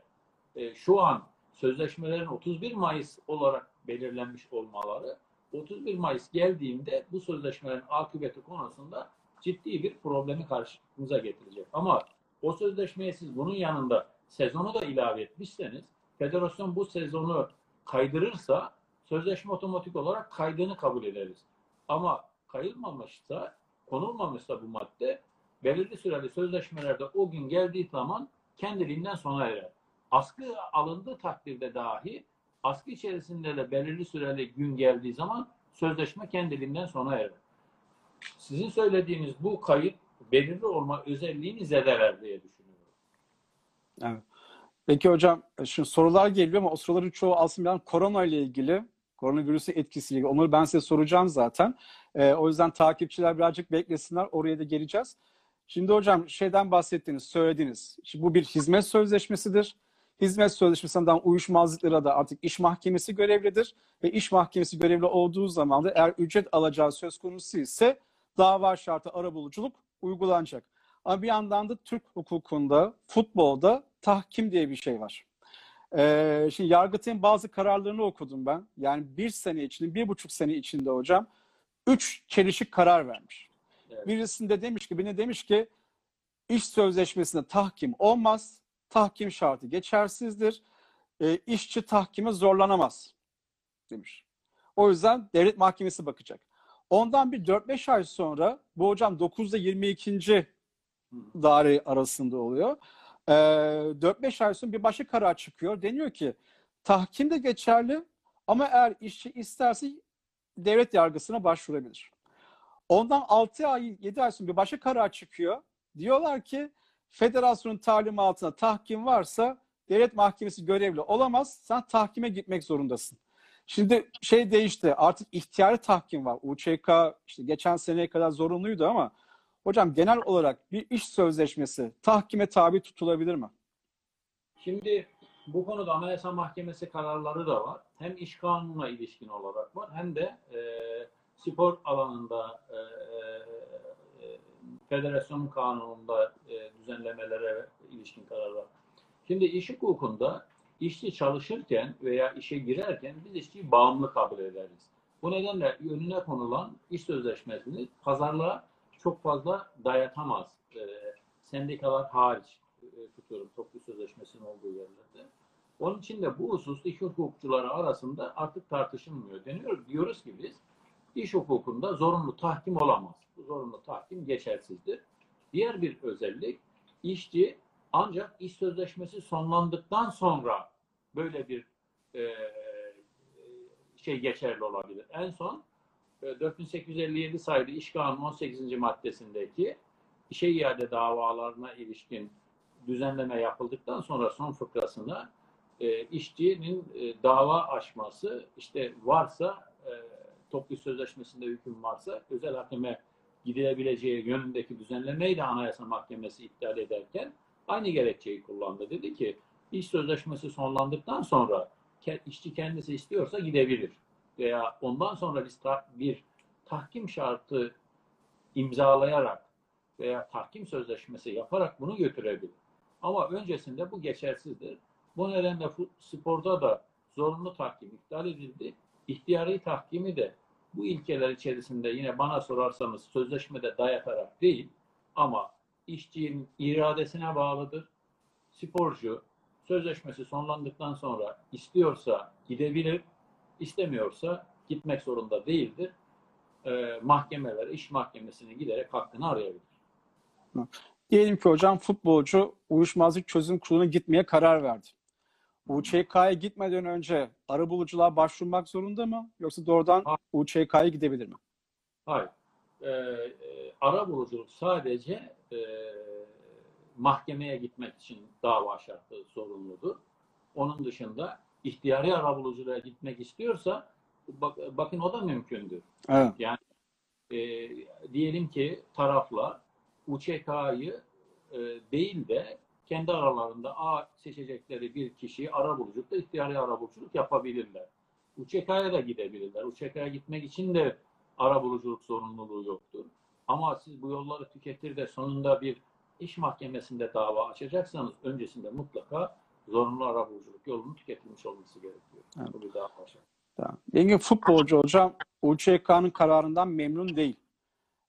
e, şu an sözleşmelerin 31 Mayıs olarak belirlenmiş olmaları 31 Mayıs geldiğinde bu sözleşmelerin akıbeti konusunda ciddi bir problemi karşımıza getirecek. Ama o sözleşmeye siz bunun yanında sezonu da ilave etmişseniz federasyon bu sezonu kaydırırsa sözleşme otomatik olarak kaydını kabul ederiz. Ama kayılmamışsa, konulmamışsa bu madde belirli süreli sözleşmelerde o gün geldiği zaman kendiliğinden sona erer. Askı alındığı takdirde dahi askı içerisinde de belirli süreli gün geldiği zaman sözleşme kendiliğinden sona erer. Sizin söylediğiniz bu kayıt belirli olma özelliğini zedeler diye düşünüyorum. Evet. Peki hocam şimdi sorular geliyor ama o soruların çoğu aslında korona ile ilgili, koronavirüsün etkisiyle ilgili. Onları ben size soracağım zaten. Ee, o yüzden takipçiler birazcık beklesinler. Oraya da geleceğiz. Şimdi hocam şeyden bahsettiniz, söylediniz. Şimdi bu bir hizmet sözleşmesidir. Hizmet sözleşmesinden uyuşmazlıklara da artık iş mahkemesi görevlidir. Ve iş mahkemesi görevli olduğu zaman da eğer ücret alacağı söz konusu ise dava şartı arabuluculuk uygulanacak. Ama bir yandan da Türk hukukunda, futbolda tahkim diye bir şey var. Ee, şimdi Yargıtay'ın bazı kararlarını okudum ben. Yani bir sene içinde, bir buçuk sene içinde hocam, üç çelişik karar vermiş. Evet. Birisinde demiş ki, birine demiş ki iş sözleşmesinde tahkim olmaz, tahkim şartı geçersizdir, e, işçi tahkime zorlanamaz demiş. O yüzden devlet mahkemesi bakacak. Ondan bir 4-5 ay sonra bu hocam 9'da 22. daire arasında oluyor. Ee, 4-5 ay sonra bir başka karar çıkıyor. Deniyor ki tahkim de geçerli ama eğer işçi isterse devlet yargısına başvurabilir. Ondan 6 ay 7 ay sonra bir başka karar çıkıyor. Diyorlar ki federasyonun talimatına tahkim varsa devlet mahkemesi görevli olamaz. Sen tahkime gitmek zorundasın. Şimdi şey değişti. Artık ihtiyari tahkim var. UÇK işte geçen seneye kadar zorunluydu ama hocam genel olarak bir iş sözleşmesi tahkime tabi tutulabilir mi? Şimdi bu konuda Anayasa Mahkemesi kararları da var. Hem iş kanununa ilişkin olarak var hem de e, spor alanında e, e, federasyon kanununda e, düzenlemelere ilişkin kararlar. Şimdi iş hukukunda işçi çalışırken veya işe girerken biz işçiyi bağımlı kabul ederiz. Bu nedenle önüne konulan iş sözleşmesini pazarlığa çok fazla dayatamaz. E, sendikalar hariç e, tutuyorum toplu sözleşmesinin olduğu yerlerde. Onun için de bu husus iş hukukçuları arasında artık tartışılmıyor. Deniyor, diyoruz ki biz iş hukukunda zorunlu tahkim olamaz. Bu zorunlu tahkim geçersizdir. Diğer bir özellik işçi ancak iş sözleşmesi sonlandıktan sonra böyle bir e, şey geçerli olabilir. En son e, 4857 sayılı İş Kanunu 18. maddesindeki işe iade davalarına ilişkin düzenleme yapıldıktan sonra son fıkrasında e, işçinin e, dava açması işte varsa e, toplu sözleşmesinde hüküm varsa özel hakime gidilebileceği yönündeki düzenlemeyi de Anayasa Mahkemesi iptal ederken aynı gerekçeyi kullandı. Dedi ki iş sözleşmesi sonlandıktan sonra işçi kendisi istiyorsa gidebilir. Veya ondan sonra biz ta- bir tahkim şartı imzalayarak veya tahkim sözleşmesi yaparak bunu götürebilir. Ama öncesinde bu geçersizdir. Bu nedenle sporda da zorunlu tahkim iptal edildi. İhtiyari tahkimi de bu ilkeler içerisinde yine bana sorarsanız sözleşmede dayatarak değil ama işçinin iradesine bağlıdır. Sporcu sözleşmesi sonlandıktan sonra istiyorsa gidebilir, istemiyorsa gitmek zorunda değildir. Ee, mahkemeler, iş mahkemesine giderek hakkını arayabilir. Diyelim ki hocam futbolcu uyuşmazlık çözüm kuruluna gitmeye karar verdi. UÇK'ya gitmeden önce arabuluculuğa başvurmak zorunda mı? Yoksa doğrudan. UÇK'ya gidebilir mi? Hayır. Ee, e, ara buluculuk sadece e, mahkemeye gitmek için dava şartı zorunludur. Onun dışında ihtiyari ara buluculuğa gitmek istiyorsa bak, bakın o da mümkündür. Evet. E, diyelim ki taraflar UÇK'yı e, değil de kendi aralarında A seçecekleri bir kişiyi ara buluculukta ihtiyari ara buluculuk yapabilirler. UÇK'ya da gidebilirler. UÇK'ya gitmek için de ara buluculuk zorunluluğu yoktur. Ama siz bu yolları tüketir de sonunda bir iş mahkemesinde dava açacaksanız öncesinde mutlaka zorunlu arabuluculuk yolunun tüketilmiş olması gerekiyor. Evet. Bu bir dava aşağı. Tamam. Engin futbolcu hocam UÇK'nın kararından memnun değil.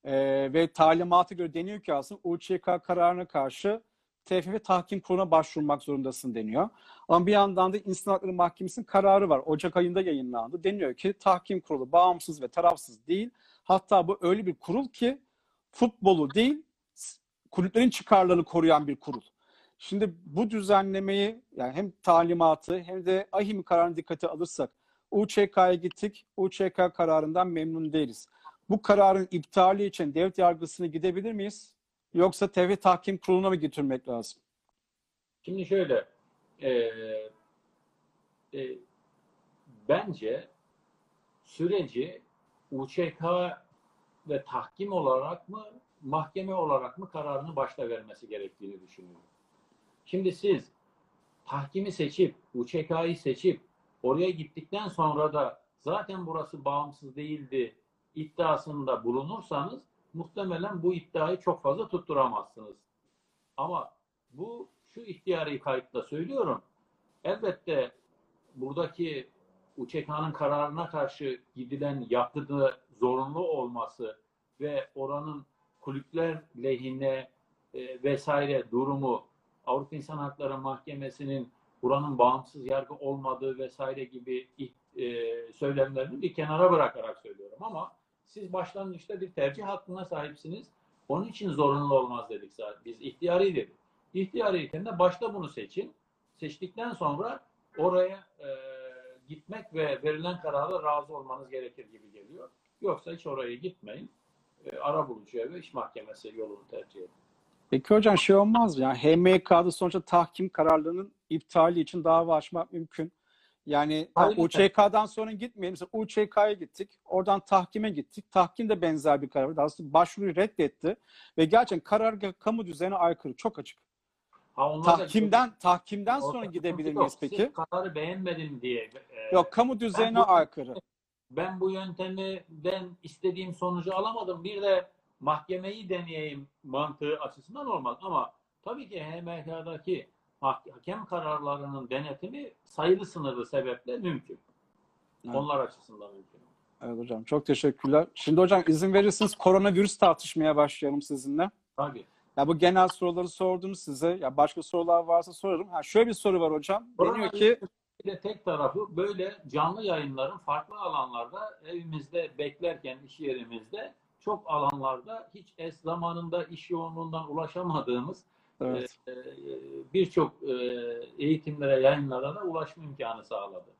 Ee, ve talimatı göre deniyor ki aslında UÇK kararına karşı TFF tahkim kuruluna başvurmak zorundasın deniyor. Ama bir yandan da İnsan Hakları Mahkemesi'nin kararı var. Ocak ayında yayınlandı. Deniyor ki tahkim kurulu bağımsız ve tarafsız değil. Hatta bu öyle bir kurul ki futbolu değil kulüplerin çıkarlarını koruyan bir kurul. Şimdi bu düzenlemeyi yani hem talimatı hem de ahim kararını dikkate alırsak UÇK'ya gittik. UÇK kararından memnun değiliz. Bu kararın iptali için devlet yargısına gidebilir miyiz? Yoksa TFF tahkim kuruluna mı götürmek lazım? Şimdi şöyle, e, e, bence süreci UÇK ve tahkim olarak mı, mahkeme olarak mı kararını başta vermesi gerektiğini düşünüyorum. Şimdi siz tahkimi seçip, UÇK'yı seçip oraya gittikten sonra da zaten burası bağımsız değildi iddiasında bulunursanız muhtemelen bu iddiayı çok fazla tutturamazsınız. Ama bu şu ihtiyari kayıtla söylüyorum. Elbette buradaki UÇK'nın kararına karşı gidilen yaptığı zorunlu olması ve oranın kulüpler lehine e, vesaire durumu Avrupa İnsan Hakları Mahkemesi'nin buranın bağımsız yargı olmadığı vesaire gibi e, söylemlerini bir kenara bırakarak söylüyorum ama siz başlangıçta bir tercih hakkına sahipsiniz. Onun için zorunlu olmaz dedik zaten. Biz ihtiyari dedik. İhtiyariyken de başta bunu seçin. Seçtikten sonra oraya e, gitmek ve verilen karara razı olmanız gerekir gibi geliyor. Yoksa hiç oraya gitmeyin. E, ara bulucuya ve iş mahkemesi yolunu tercih edin. Peki hocam şey olmaz mı? Yani HMK'da sonuçta tahkim kararlarının iptali için dava açmak mümkün. Yani Aynen. UÇK'dan sonra gitmeyelim. Mesela UÇK'ya gittik. Oradan tahkime gittik. Tahkim de benzer bir karar. verdi. Aslında başvuruyu reddetti. Ve gerçekten karar kamu düzenine aykırı. Çok açık. Ha, onlar da- Tahkimden tahkimden sonra gidebilir yok. miyiz peki? Siz kararı beğenmedim diye. e, Yok kamu düzenine bu- aykırı. ben bu yöntemi ben istediğim sonucu alamadım. Bir de mahkemeyi deneyeyim mantığı açısından olmaz. Ama tabii ki HMK'daki hakem kararlarının denetimi sayılı sınırlı sebeple mümkün. Evet. Onlar açısından mümkün. Evet hocam çok teşekkürler. Şimdi hocam izin verirseniz koronavirüs tartışmaya başlayalım sizinle. Tabii. Ya bu genel soruları sordum size. Ya başka sorular varsa sorarım. Ha şöyle bir soru var hocam. Deniyor ki de tek tarafı böyle canlı yayınların farklı alanlarda evimizde beklerken iş yerimizde çok alanlarda hiç es zamanında iş yoğunluğundan ulaşamadığımız evet. e, birçok e, eğitimlere, yayınlara da ulaşma imkanı sağladı.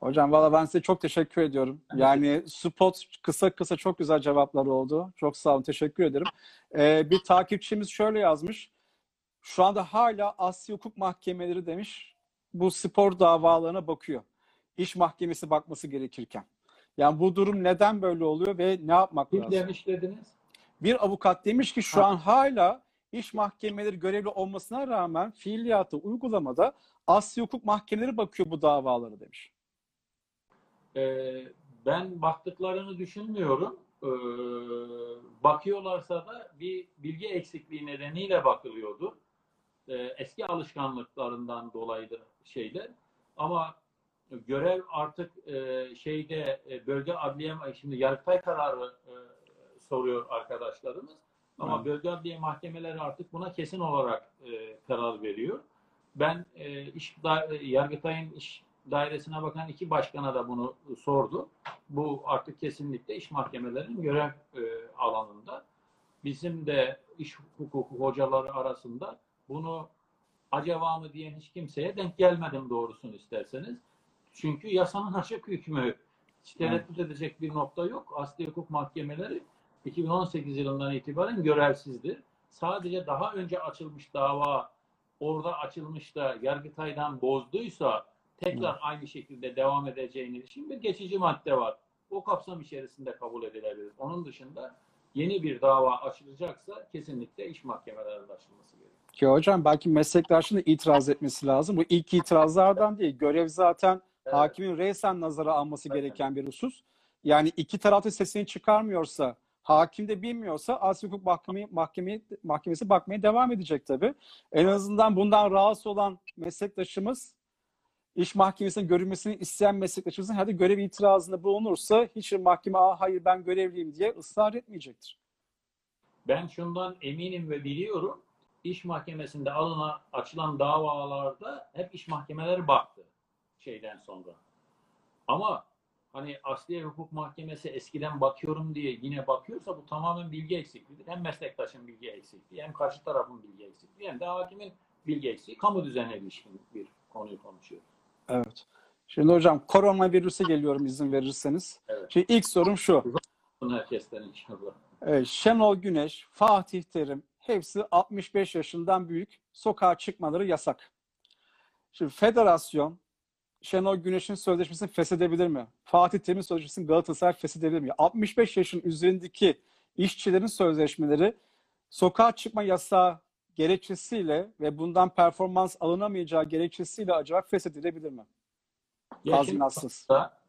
Hocam valla ben size çok teşekkür ediyorum. Yani spot kısa kısa çok güzel cevaplar oldu. Çok sağ olun. Teşekkür ederim. Ee, bir takipçimiz şöyle yazmış. Şu anda hala Asya Hukuk Mahkemeleri demiş. Bu spor davalarına bakıyor. İş mahkemesi bakması gerekirken. Yani bu durum neden böyle oluyor ve ne yapmak Kim lazım? demiş dediniz? Bir avukat demiş ki şu Ha. an hala iş mahkemeleri görevli olmasına rağmen fiiliyatı uygulamada Asya Hukuk Mahkemeleri bakıyor bu davalara demiş. Ee, ben baktıklarını düşünmüyorum. Ee, bakıyorlarsa da bir bilgi eksikliği nedeniyle bakılıyordu. Ee, eski alışkanlıklarından dolayı şeyler. Ama görev artık e, şeyde e, bölge adliye şimdi Yargıtay kararı e, soruyor arkadaşlarımız. Ama Evet. bölge adliye mahkemeleri artık buna kesin olarak e, karar veriyor. Ben e, iş da, e, Yargıtay'ın iş dairesine bakan iki başkana da bunu sordu. Bu artık kesinlikle iş mahkemelerinin görev e, alanında. Bizim de iş hukuku hocaları arasında bunu acaba mı diyen hiç kimseye denk gelmedim doğrusunu isterseniz. Çünkü yasanın açık hükmü tereddüt edecek bir nokta yok. Asli hukuk mahkemeleri 2018 yılından itibaren görevsizdir. Sadece daha önce açılmış dava orada açılmış da Yargıtay'dan bozduysa tekrar aynı şekilde devam edeceğini için bir geçici madde var. O kapsam içerisinde kabul edilebilir. Onun dışında yeni bir dava açılacaksa kesinlikle iş mahkemelerinde açılması gerekiyor. Ki hocam belki meslektaşın da itiraz etmesi lazım. Bu ilk itirazlardan değil. Görev zaten Evet. hakimin reysen nazara alması Evet. gereken bir husus. Yani iki tarafta sesini çıkarmıyorsa Hakim de bilmiyorsa Asya Hukuk Mahkeme, Mahkeme, Mahkemesi bakmaya devam edecek tabii. En azından bundan rahatsız olan meslektaşımız iş mahkemesinin görülmesini isteyen meslektaşımızın hadi görev itirazında bulunursa hiç mahkeme hayır ben görevliyim diye ısrar etmeyecektir. Ben şundan eminim ve biliyorum. İş mahkemesinde alına açılan davalarda hep iş mahkemeleri baktı şeyden sonra. Ama hani Asliye Hukuk Mahkemesi eskiden bakıyorum diye yine bakıyorsa bu tamamen bilgi eksikliğidir. Hem meslektaşın bilgi eksikliği hem karşı tarafın bilgi eksikliği hem de hakimin bilgi eksikliği. Kamu düzenine ilişkin bir konuyu konuşuyoruz. Evet. Şimdi hocam koronavirüse geliyorum izin verirseniz. Evet. Şimdi ilk sorum şu. Herkesten inşallah. Evet, Şenol Güneş, Fatih Terim hepsi 65 yaşından büyük. Sokağa çıkmaları yasak. Şimdi federasyon Şenol Güneş'in sözleşmesini feshedebilir mi? Fatih Terim'in sözleşmesini Galatasaray feshedebilir mi? 65 yaşın üzerindeki işçilerin sözleşmeleri sokağa çıkma yasağı gerekçesiyle ve bundan performans alınamayacağı gerekçesiyle acaba feshedilebilir mi? Tazminatsız. aslında,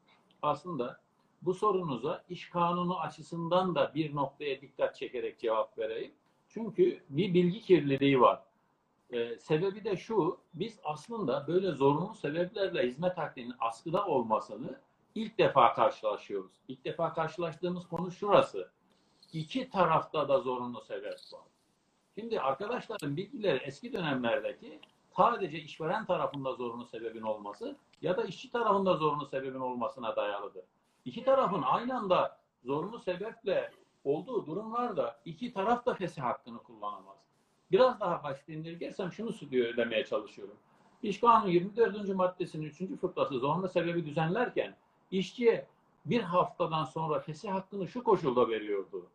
aslında bu sorunuza iş kanunu açısından da bir noktaya dikkat çekerek cevap vereyim. Çünkü bir bilgi kirliliği var. Ee, sebebi de şu, biz aslında böyle zorunlu sebeplerle hizmet hakkının askıda olmasını ilk defa karşılaşıyoruz. İlk defa karşılaştığımız konu şurası. İki tarafta da zorunlu sebep var. Şimdi arkadaşların bilgileri eski dönemlerdeki sadece işveren tarafında zorunlu sebebin olması ya da işçi tarafında zorunlu sebebin olmasına dayalıdır. İki tarafın aynı anda zorunlu sebeple olduğu durumlarda iki taraf da fesih hakkını kullanamaz. Biraz daha basit indirgersem şunu diyor demeye çalışıyorum. İş Kanunu 24. maddesinin 3. fıkrası zorunlu sebebi düzenlerken işçiye bir haftadan sonra fesih hakkını şu koşulda veriyordu.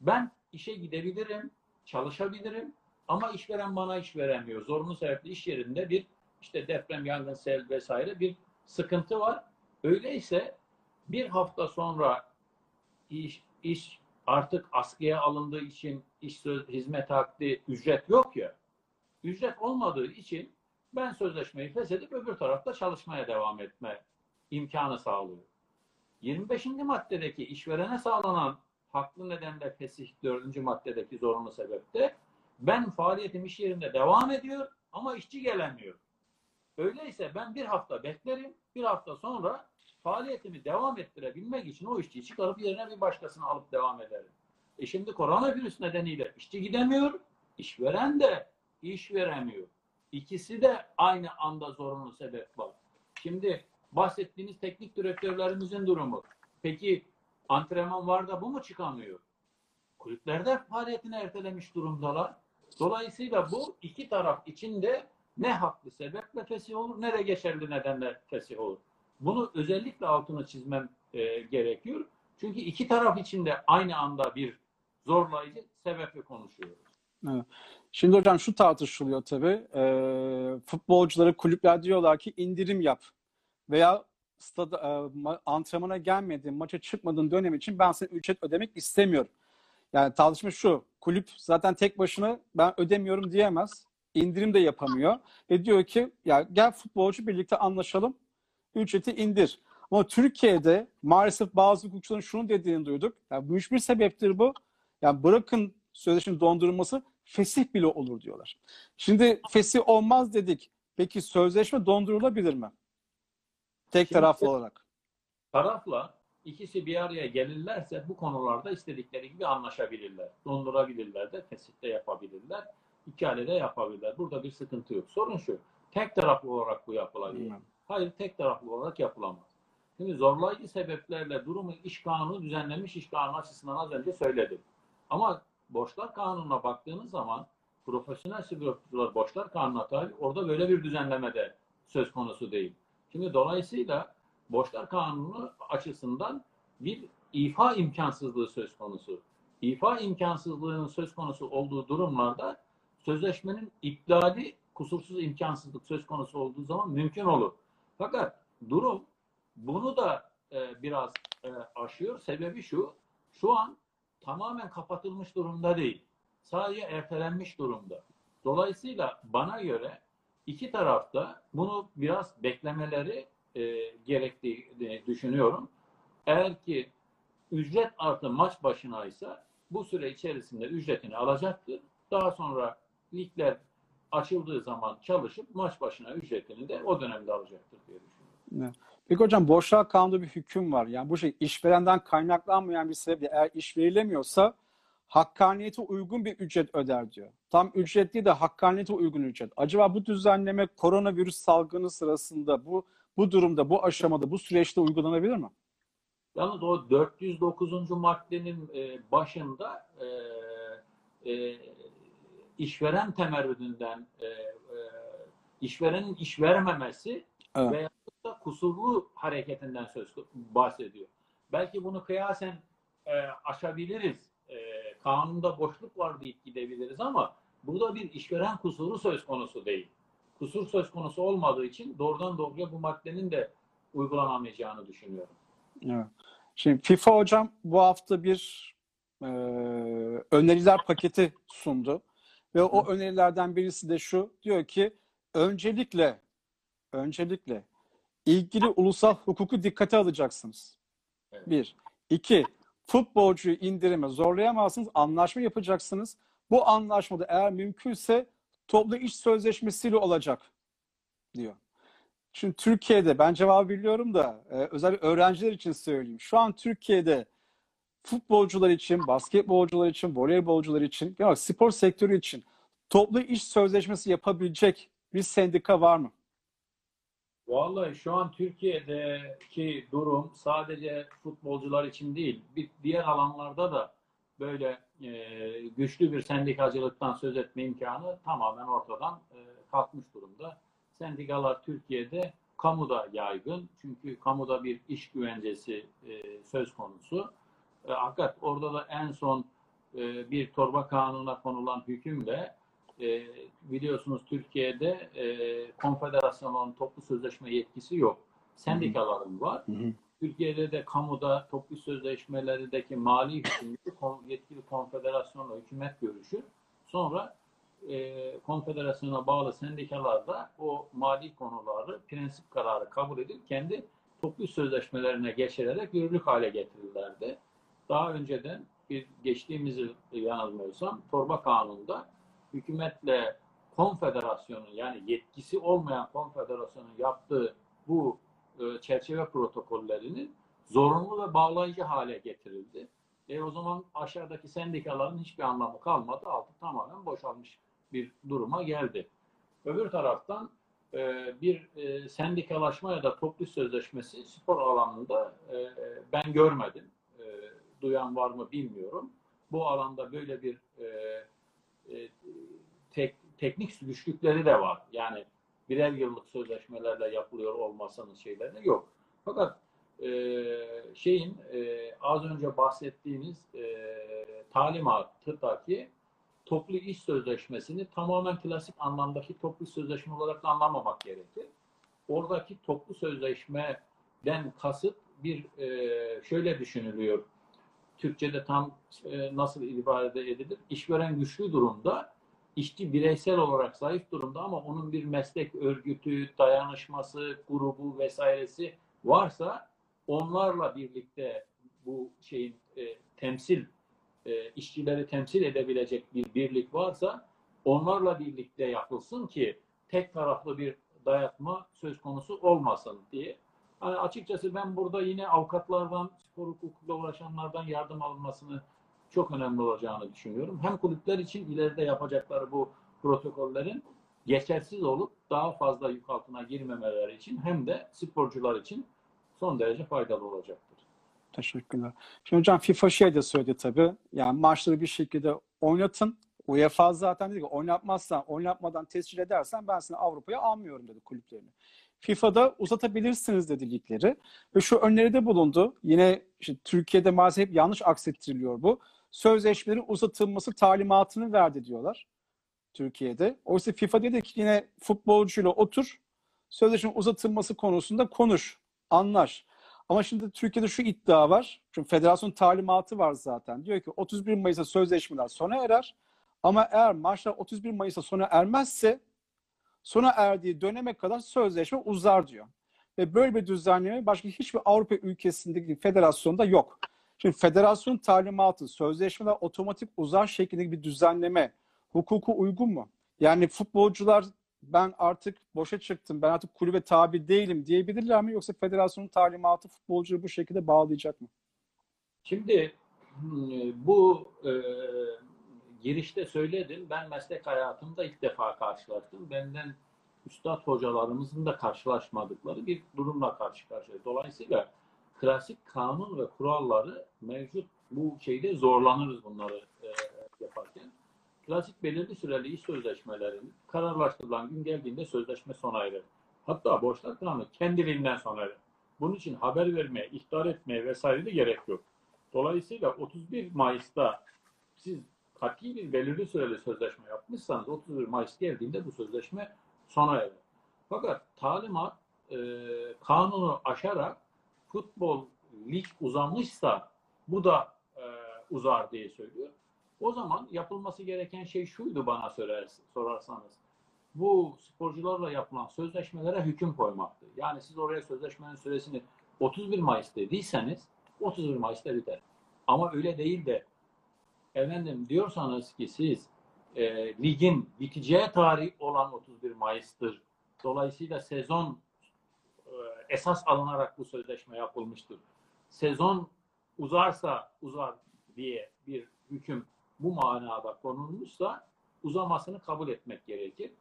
Ben işe gidebilirim, çalışabilirim ama işveren bana iş veremiyor. Zorunlu sebeple iş yerinde bir işte deprem, yangın, sel vesaire bir sıkıntı var. Öyleyse bir hafta sonra iş, iş artık askıya alındığı için iş söz, hizmet hakkı ücret yok ya. Ücret olmadığı için ben sözleşmeyi feshedip öbür tarafta çalışmaya devam etme imkanı sağlıyor. 25. maddedeki işverene sağlanan haklı nedenle fesih 4. maddedeki zorunlu sebepte ben faaliyetim iş yerinde devam ediyor ama işçi gelemiyor. Öyleyse ben bir hafta beklerim. Bir hafta sonra faaliyetimi devam ettirebilmek için o işçiyi çıkarıp yerine bir başkasını alıp devam ederim. E şimdi koronavirüs nedeniyle işçi gidemiyor, işveren de iş veremiyor. İkisi de aynı anda zorunlu sebep var. Şimdi bahsettiğiniz teknik direktörlerimizin durumu. Peki antrenman var da bu mu çıkamıyor? Kulüplerde faaliyetini ertelemiş durumdalar. Dolayısıyla bu iki taraf içinde ne haklı sebeple fesih olur ne de geçerli nedenle fesih olur. Bunu özellikle altını çizmem e, gerekiyor. Çünkü iki taraf içinde aynı anda bir zorlayıcı sebeple konuşuyoruz. Evet. Şimdi hocam şu tartışılıyor tabii. Ee, futbolcuları kulüpler diyorlar ki indirim yap. Veya stada, e, ma- antrenmana gelmediğin, maça çıkmadığın dönem için ben senin ücret ödemek istemiyorum. Yani tartışma şu. Kulüp zaten tek başına ben ödemiyorum diyemez. İndirim de yapamıyor. Ve diyor ki ya gel futbolcu birlikte anlaşalım. Ücreti indir. Ama Türkiye'de maalesef bazı hukukçuların şunu dediğini duyduk. Yani bu hiçbir sebeptir bu. Yani bırakın sözleşmenin dondurulması fesih bile olur diyorlar. Şimdi fesih olmaz dedik. Peki sözleşme dondurulabilir mi? Tek Şimdi- taraflı olarak. Tarafla ikisi bir araya gelirlerse bu konularda istedikleri gibi anlaşabilirler. Dondurabilirler de, fesih de yapabilirler. İkale de yapabilirler. Burada bir sıkıntı yok. Sorun şu. Tek taraflı olarak bu yapılabilir. Hayır tek taraflı olarak yapılamaz. Şimdi zorlayıcı sebeplerle durumu iş kanunu düzenlenmiş iş kanunu açısından az önce söyledim. Ama borçlar kanununa baktığınız zaman profesyonel sigortacılar borçlar kanununa tabi orada böyle bir düzenleme de söz konusu değil. Şimdi dolayısıyla borçlar kanunu açısından bir ifa imkansızlığı söz konusu. İfa imkansızlığının söz konusu olduğu durumlarda sözleşmenin iptali kusursuz imkansızlık söz konusu olduğu zaman mümkün olur. Fakat durum bunu da e, biraz e, aşıyor. Sebebi şu, şu an tamamen kapatılmış durumda değil. Sadece ertelenmiş durumda. Dolayısıyla bana göre iki tarafta bunu biraz beklemeleri e, gerektiğini düşünüyorum. Eğer ki ücret artı maç başına ise bu süre içerisinde ücretini alacaktır. Daha sonra ligler açıldığı zaman çalışıp maç başına ücretini de o dönemde alacaktır diye düşünüyorum. Peki hocam boşluğa kanunda bir hüküm var. Yani bu şey işverenden kaynaklanmayan bir sebeple eğer iş verilemiyorsa hakkaniyete uygun bir ücret öder diyor. Tam ücret değil de hakkaniyete uygun ücret. Acaba bu düzenleme koronavirüs salgını sırasında bu bu durumda, bu aşamada, bu süreçte uygulanabilir mi? Yalnız o 409. maddenin e, başında e, e, işveren temerrüdünden e, e, işverenin iş vermemesi Evet. veya da kusurlu hareketinden söz bahsediyor. Belki bunu kıyasen e, aşabiliriz. E, kanunda boşluk var deyip gidebiliriz ama burada bir işveren kusuru söz konusu değil. Kusur söz konusu olmadığı için doğrudan doğruya bu maddenin de uygulanamayacağını düşünüyorum. Evet. Şimdi FIFA hocam bu hafta bir e, öneriler paketi sundu. Ve o önerilerden birisi de şu. Diyor ki öncelikle öncelikle ilgili ulusal hukuku dikkate alacaksınız. Evet. Bir. İki. Futbolcuyu indirime zorlayamazsınız. Anlaşma yapacaksınız. Bu anlaşmada eğer mümkünse toplu iş sözleşmesiyle olacak diyor. Şimdi Türkiye'de ben cevabı biliyorum da e, özellikle öğrenciler için söyleyeyim. Şu an Türkiye'de futbolcular için, basketbolcular için, voleybolcular için, olarak spor sektörü için toplu iş sözleşmesi yapabilecek bir sendika var mı? Vallahi şu an Türkiye'deki durum sadece futbolcular için değil, bir diğer alanlarda da böyle e, güçlü bir sendikacılıktan söz etme imkanı tamamen ortadan e, kalkmış durumda. Sendikalar Türkiye'de kamuda yaygın. Çünkü kamuda bir iş güvencesi e, söz konusu. E, fakat orada da en son e, bir torba kanuna konulan hükümle e, biliyorsunuz Türkiye'de e, konfederasyonun toplu sözleşme yetkisi yok. Sendikaların var. Türkiye'de de kamuda toplu sözleşmelerdeki mali hükümleri yetkili konfederasyonla hükümet görüşür. Sonra e, konfederasyona bağlı sendikalar da o mali konuları prensip kararı kabul edip kendi toplu sözleşmelerine geçirerek yürürlük hale getirirlerdi. Daha önceden bir geçtiğimiz yıl yanılmıyorsam torba kanunda hükümetle konfederasyonun yani yetkisi olmayan konfederasyonun yaptığı bu e, çerçeve protokollerinin zorunlu ve bağlayıcı hale getirildi. E o zaman aşağıdaki sendikaların hiçbir anlamı kalmadı. Altı tamamen boşalmış bir duruma geldi. Öbür taraftan e, bir e, sendikalaşma ya da toplu sözleşmesi spor alanında e, ben görmedim. Duyan var mı bilmiyorum. Bu alanda böyle bir e, e, tek, teknik güçlükleri de var. Yani birer yıllık sözleşmelerle yapılıyor olmasının şeyleri yok. Fakat e, şeyin e, az önce bahsettiğimiz e, talimattaki toplu iş sözleşmesini tamamen klasik anlamdaki toplu sözleşme olarak da anlamamak gerekir. Oradaki toplu sözleşmeden kasıt bir e, şöyle düşünülüyor. Türkçe'de tam e, nasıl ifade edilir? İşveren güçlü durumda, işçi bireysel olarak zayıf durumda ama onun bir meslek örgütü, dayanışması, grubu vesairesi varsa onlarla birlikte bu şeyin e, temsil e, işçileri temsil edebilecek bir birlik varsa onlarla birlikte yapılsın ki tek taraflı bir dayatma söz konusu olmasın diye. Hani açıkçası ben burada yine avukatlardan, spor hukukuyla uğraşanlardan yardım alınmasını çok önemli olacağını düşünüyorum. Hem kulüpler için ileride yapacakları bu protokollerin geçersiz olup daha fazla yük altına girmemeleri için hem de sporcular için son derece faydalı olacaktır. Teşekkürler. Şimdi hocam FIFA şey de söyledi tabii. Yani maçları bir şekilde oynatın. UEFA zaten dedi ki oynatmazsan, oynatmadan tescil edersen ben seni Avrupa'ya almıyorum dedi kulüplerini. FIFA'da uzatabilirsiniz dedi ligleri. Ve şu öneride bulundu. Yine işte Türkiye'de maalesef hep yanlış aksettiriliyor bu. Sözleşmelerin uzatılması talimatını verdi diyorlar. Türkiye'de. Oysa FIFA dedi ki yine futbolcuyla otur. Sözleşme uzatılması konusunda konuş. Anlaş. Ama şimdi Türkiye'de şu iddia var. Çünkü federasyon talimatı var zaten. Diyor ki 31 Mayıs'ta sözleşmeler sona erer. Ama eğer maçlar 31 Mayıs'ta sona ermezse sona erdiği döneme kadar sözleşme uzar diyor. Ve böyle bir düzenleme başka hiçbir Avrupa ülkesindeki federasyonda yok. Şimdi federasyon talimatı, sözleşmeler otomatik uzar şeklinde bir düzenleme hukuku uygun mu? Yani futbolcular ben artık boşa çıktım, ben artık kulübe tabi değilim diyebilirler mi? Yoksa federasyonun talimatı futbolcuyu bu şekilde bağlayacak mı? Şimdi bu e, girişte söyledim. Ben meslek hayatımda ilk defa karşılaştım. Benden üstad hocalarımızın da karşılaşmadıkları bir durumla karşı karşıya. Dolayısıyla klasik kanun ve kuralları mevcut bu şeyde zorlanırız bunları e, yaparken. Klasik belirli süreli iş sözleşmelerin kararlaştırılan gün geldiğinde sözleşme sona erer. Hatta borçlar kanunu kendiliğinden sona erer. Bunun için haber vermeye, ihtar etmeye vesaire de gerek yok. Dolayısıyla 31 Mayıs'ta siz kat'i bir belirli süreli sözleşme yapmışsanız 31 Mayıs geldiğinde bu sözleşme sona erer. Fakat talimat e, kanunu aşarak futbol lig uzamışsa bu da e, uzar diye söylüyor. O zaman yapılması gereken şey şuydu bana sorarsanız. Bu sporcularla yapılan sözleşmelere hüküm koymaktı. Yani siz oraya sözleşmenin süresini 31 Mayıs dediyseniz 31 Mayıs'ta biter. Ama öyle değil de efendim diyorsanız ki siz e, ligin biteceği tarih olan 31 Mayıs'tır. Dolayısıyla sezon e, esas alınarak bu sözleşme yapılmıştır. Sezon uzarsa uzar diye bir hüküm bu manada konulmuşsa uzamasını kabul etmek gerekir.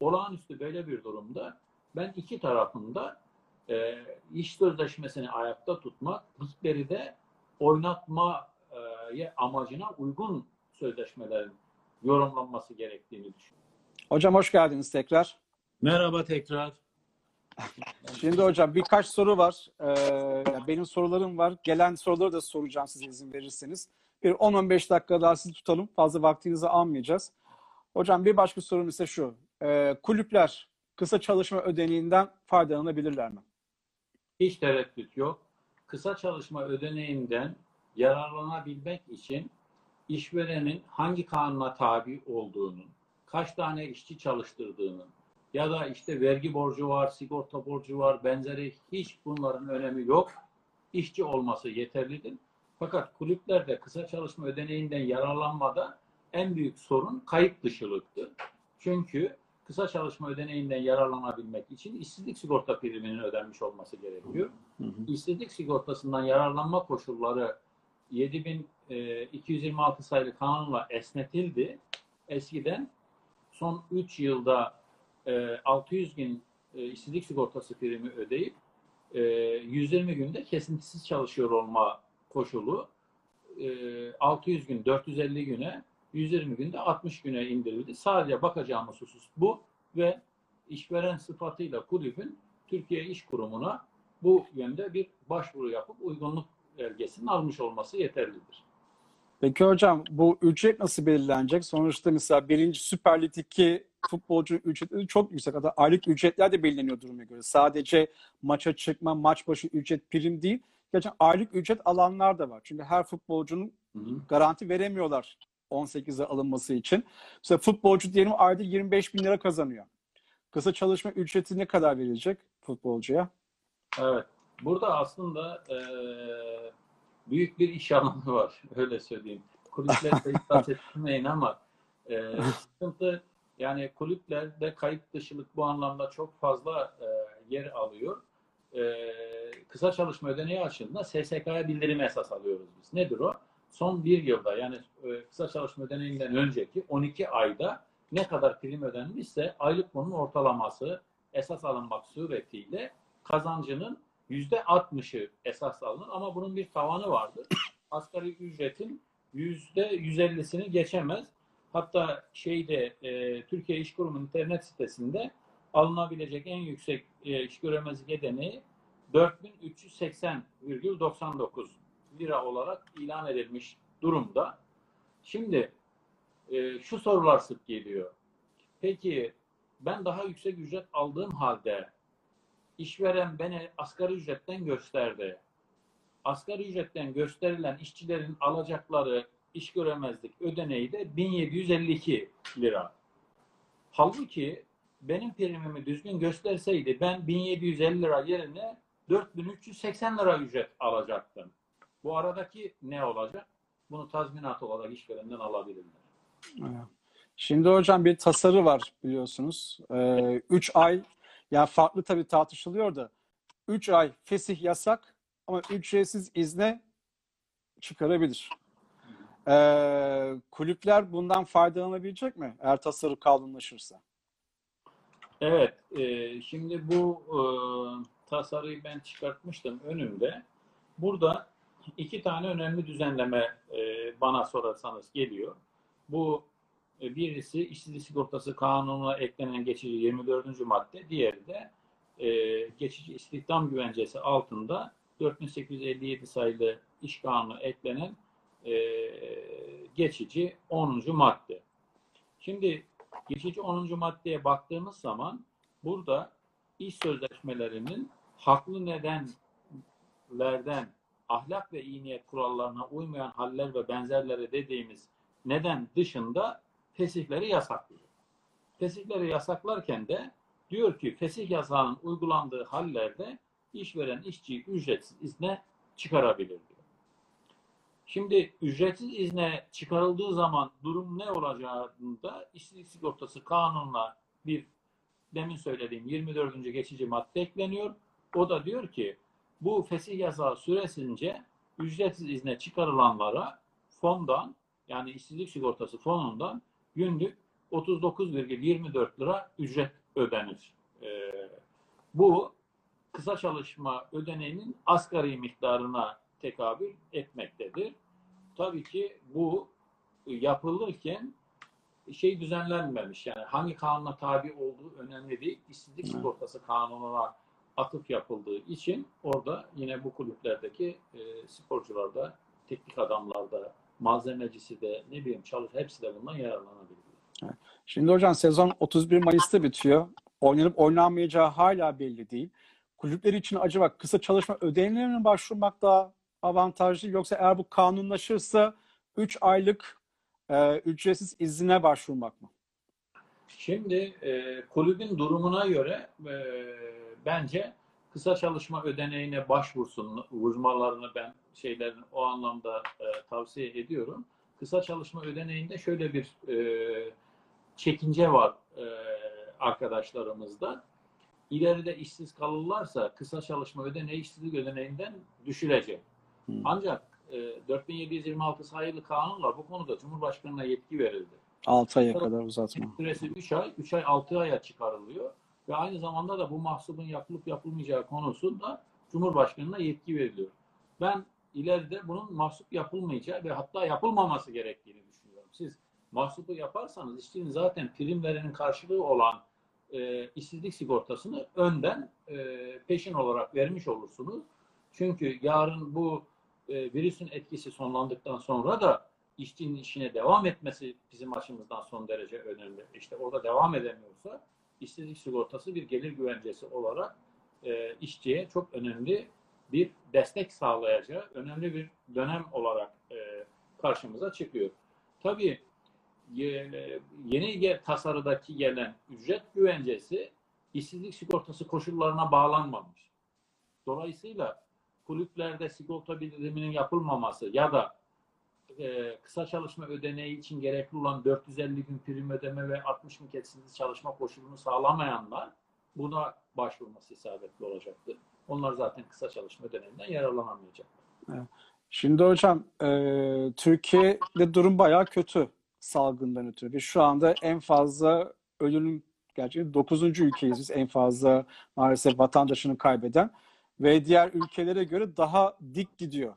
Olağanüstü böyle bir durumda ben iki tarafında e, iş sözleşmesini ayakta tutmak, ligleri de oynatma amacına uygun sözleşmelerin yorumlanması gerektiğini düşünüyorum. Hocam hoş geldiniz tekrar. Merhaba tekrar. Şimdi hocam birkaç soru var. Ee, benim sorularım var. Gelen soruları da soracağım size izin verirseniz. Bir 10-15 dakika daha sizi tutalım. Fazla vaktinizi almayacağız. Hocam bir başka sorum ise şu. Ee, kulüpler kısa çalışma ödeneğinden faydalanabilirler mi? Hiç tereddüt yok. Kısa çalışma ödeneğinden yararlanabilmek için işverenin hangi kanuna tabi olduğunun, kaç tane işçi çalıştırdığının ya da işte vergi borcu var, sigorta borcu var, benzeri hiç bunların önemi yok. İşçi olması yeterlidir. Fakat kulüplerde kısa çalışma ödeneğinden yararlanmada en büyük sorun kayıp dışılıktır. Çünkü kısa çalışma ödeneğinden yararlanabilmek için işsizlik sigorta priminin ödenmiş olması gerekiyor. Hı hı. İşsizlik sigortasından yararlanma koşulları 7226 e, sayılı kanunla esnetildi. Eskiden son 3 yılda 600 e, gün e, işsizlik sigortası primi ödeyip 120 günde kesintisiz çalışıyor olma koşulu 600 gün 450 güne 120 günde 60 güne indirildi. Sadece bakacağımız husus bu ve işveren sıfatıyla kulübün Türkiye İş Kurumu'na bu yönde bir başvuru yapıp uygunluk belgesinin almış olması yeterlidir. Peki hocam bu ücret nasıl belirlenecek? Sonuçta mesela birinci Süper Lig'deki futbolcu ücretleri çok yüksek. Hatta aylık ücretler de belirleniyor duruma göre. Sadece maça çıkma, maç başı ücret prim değil. Gerçekten aylık ücret alanlar da var. Çünkü her futbolcunun garanti veremiyorlar 18'e alınması için. Mesela futbolcu diyelim ayda 25 bin lira kazanıyor. Kısa çalışma ücreti ne kadar verilecek futbolcuya? Evet. Burada aslında e, büyük bir iş alanı var. Öyle söyleyeyim. Kulüplerde ihsas etmeyin ama e, sıkıntı yani kulüplerde kayıt dışılık bu anlamda çok fazla e, yer alıyor. E, kısa çalışma ödeneği açığında SSK'ya bildirim esas alıyoruz biz. Nedir o? Son bir yılda yani e, kısa çalışma ödeneğinden önceki 12 ayda ne kadar prim ödenmişse aylık bunun ortalaması esas alınmak suretiyle kazancının yüzde 60'ı esas alınır ama bunun bir tavanı vardır. Asgari ücretin yüzde 150'sini geçemez. Hatta şeyde e, Türkiye İş Kurumu internet sitesinde alınabilecek en yüksek e, iş göremezlik edeni 4380,99 lira olarak ilan edilmiş durumda. Şimdi e, şu sorular sık geliyor. Peki ben daha yüksek ücret aldığım halde işveren beni asgari ücretten gösterdi. Asgari ücretten gösterilen işçilerin alacakları iş göremezlik ödeneği de 1752 lira. Halbuki benim primimi düzgün gösterseydi ben 1750 lira yerine 4380 lira ücret alacaktım. Bu aradaki ne olacak? Bunu tazminat olarak işverenden alabilirler. Şimdi hocam bir tasarı var biliyorsunuz. 3 ay yani farklı tabii tartışılıyor da 3 ay fesih yasak ama ücretsiz izne çıkarabilir. Ee, kulüpler bundan faydalanabilecek mi eğer tasarı kanunlaşırsa? Evet, e, şimdi bu e, tasarıyı ben çıkartmıştım önümde. Burada iki tane önemli düzenleme e, bana sorarsanız geliyor. Bu birisi işsizlik sigortası kanununa eklenen geçici 24. madde, diğeri de e, geçici istihdam güvencesi altında 4857 sayılı iş kanunu eklenen e, geçici 10. madde. Şimdi geçici 10. maddeye baktığımız zaman burada iş sözleşmelerinin haklı nedenlerden ahlak ve iyi niyet kurallarına uymayan haller ve benzerleri dediğimiz neden dışında fesihleri yasaklıyor. Fesihleri yasaklarken de diyor ki fesih yasağının uygulandığı hallerde işveren işçiyi ücretsiz izne çıkarabilir diyor. Şimdi ücretsiz izne çıkarıldığı zaman durum ne olacağında işsizlik sigortası kanunla bir demin söylediğim 24. geçici madde ekleniyor. O da diyor ki bu fesih yasağı süresince ücretsiz izne çıkarılanlara fondan yani işsizlik sigortası fonundan günlük 39,24 lira ücret ödenir. Ee, bu kısa çalışma ödeneğinin asgari miktarına tekabül etmektedir. Tabii ki bu yapılırken şey düzenlenmemiş. Yani hangi kanuna tabi olduğu önemli değil. İşsizlik sigortası kanununa atıf yapıldığı için orada yine bu kulüplerdeki e, sporcularda, teknik adamlarda, malzemecisi de ne bileyim çalış hepsi de bundan yararlanabilir. Şimdi hocam sezon 31 Mayıs'ta bitiyor. Oynanıp oynanmayacağı hala belli değil. Kulüpler için acaba kısa çalışma ödeneğine başvurmak daha avantajlı yoksa eğer bu kanunlaşırsa 3 aylık e, ücretsiz izine başvurmak mı? Şimdi e, kulübün durumuna göre e, bence kısa çalışma ödeneğine başvursun uzmanlarını ben şeylerin o anlamda e, tavsiye ediyorum. Kısa çalışma ödeneğinde şöyle bir e, çekince var e, arkadaşlarımızda. İleride işsiz kalırlarsa kısa çalışma ödeneği işsizlik ödeneğinden düşülecek. Hmm. Ancak e, 4726 sayılı kanunla bu konuda Cumhurbaşkanı'na yetki verildi. 6 aya kadar uzatma. Süresi 3 ay, 3 ay 6 aya çıkarılıyor. Ve aynı zamanda da bu mahsubun yapılıp yapılmayacağı konusunda Cumhurbaşkanı'na yetki veriliyor. Ben ileride bunun mahsup yapılmayacağı ve hatta yapılmaması gerektiğini düşünüyorum. Mahsubu yaparsanız işçinin zaten primlerinin karşılığı olan e, işsizlik sigortasını önden e, peşin olarak vermiş olursunuz. Çünkü yarın bu e, virüsün etkisi sonlandıktan sonra da işçinin işine devam etmesi bizim açımızdan son derece önemli. İşte orada devam edemiyorsa işsizlik sigortası bir gelir güvencesi olarak e, işçiye çok önemli bir destek sağlayacağı önemli bir dönem olarak e, karşımıza çıkıyor. Tabii yeni tasarıdaki gelen ücret güvencesi işsizlik sigortası koşullarına bağlanmamış. Dolayısıyla kulüplerde sigorta bildiriminin yapılmaması ya da e, kısa çalışma ödeneği için gerekli olan 450 gün prim ödeme ve 60 gün kesintisiz çalışma koşulunu sağlamayanlar buna başvurması isabetli olacaktır. Onlar zaten kısa çalışma ödeneğinden yararlanamayacaklar. Evet. Şimdi hocam e, Türkiye'de durum bayağı kötü salgından ötürü. Biz şu anda en fazla ölünün gerçekten 9. ülkeyiz biz en fazla maalesef vatandaşını kaybeden ve diğer ülkelere göre daha dik gidiyor.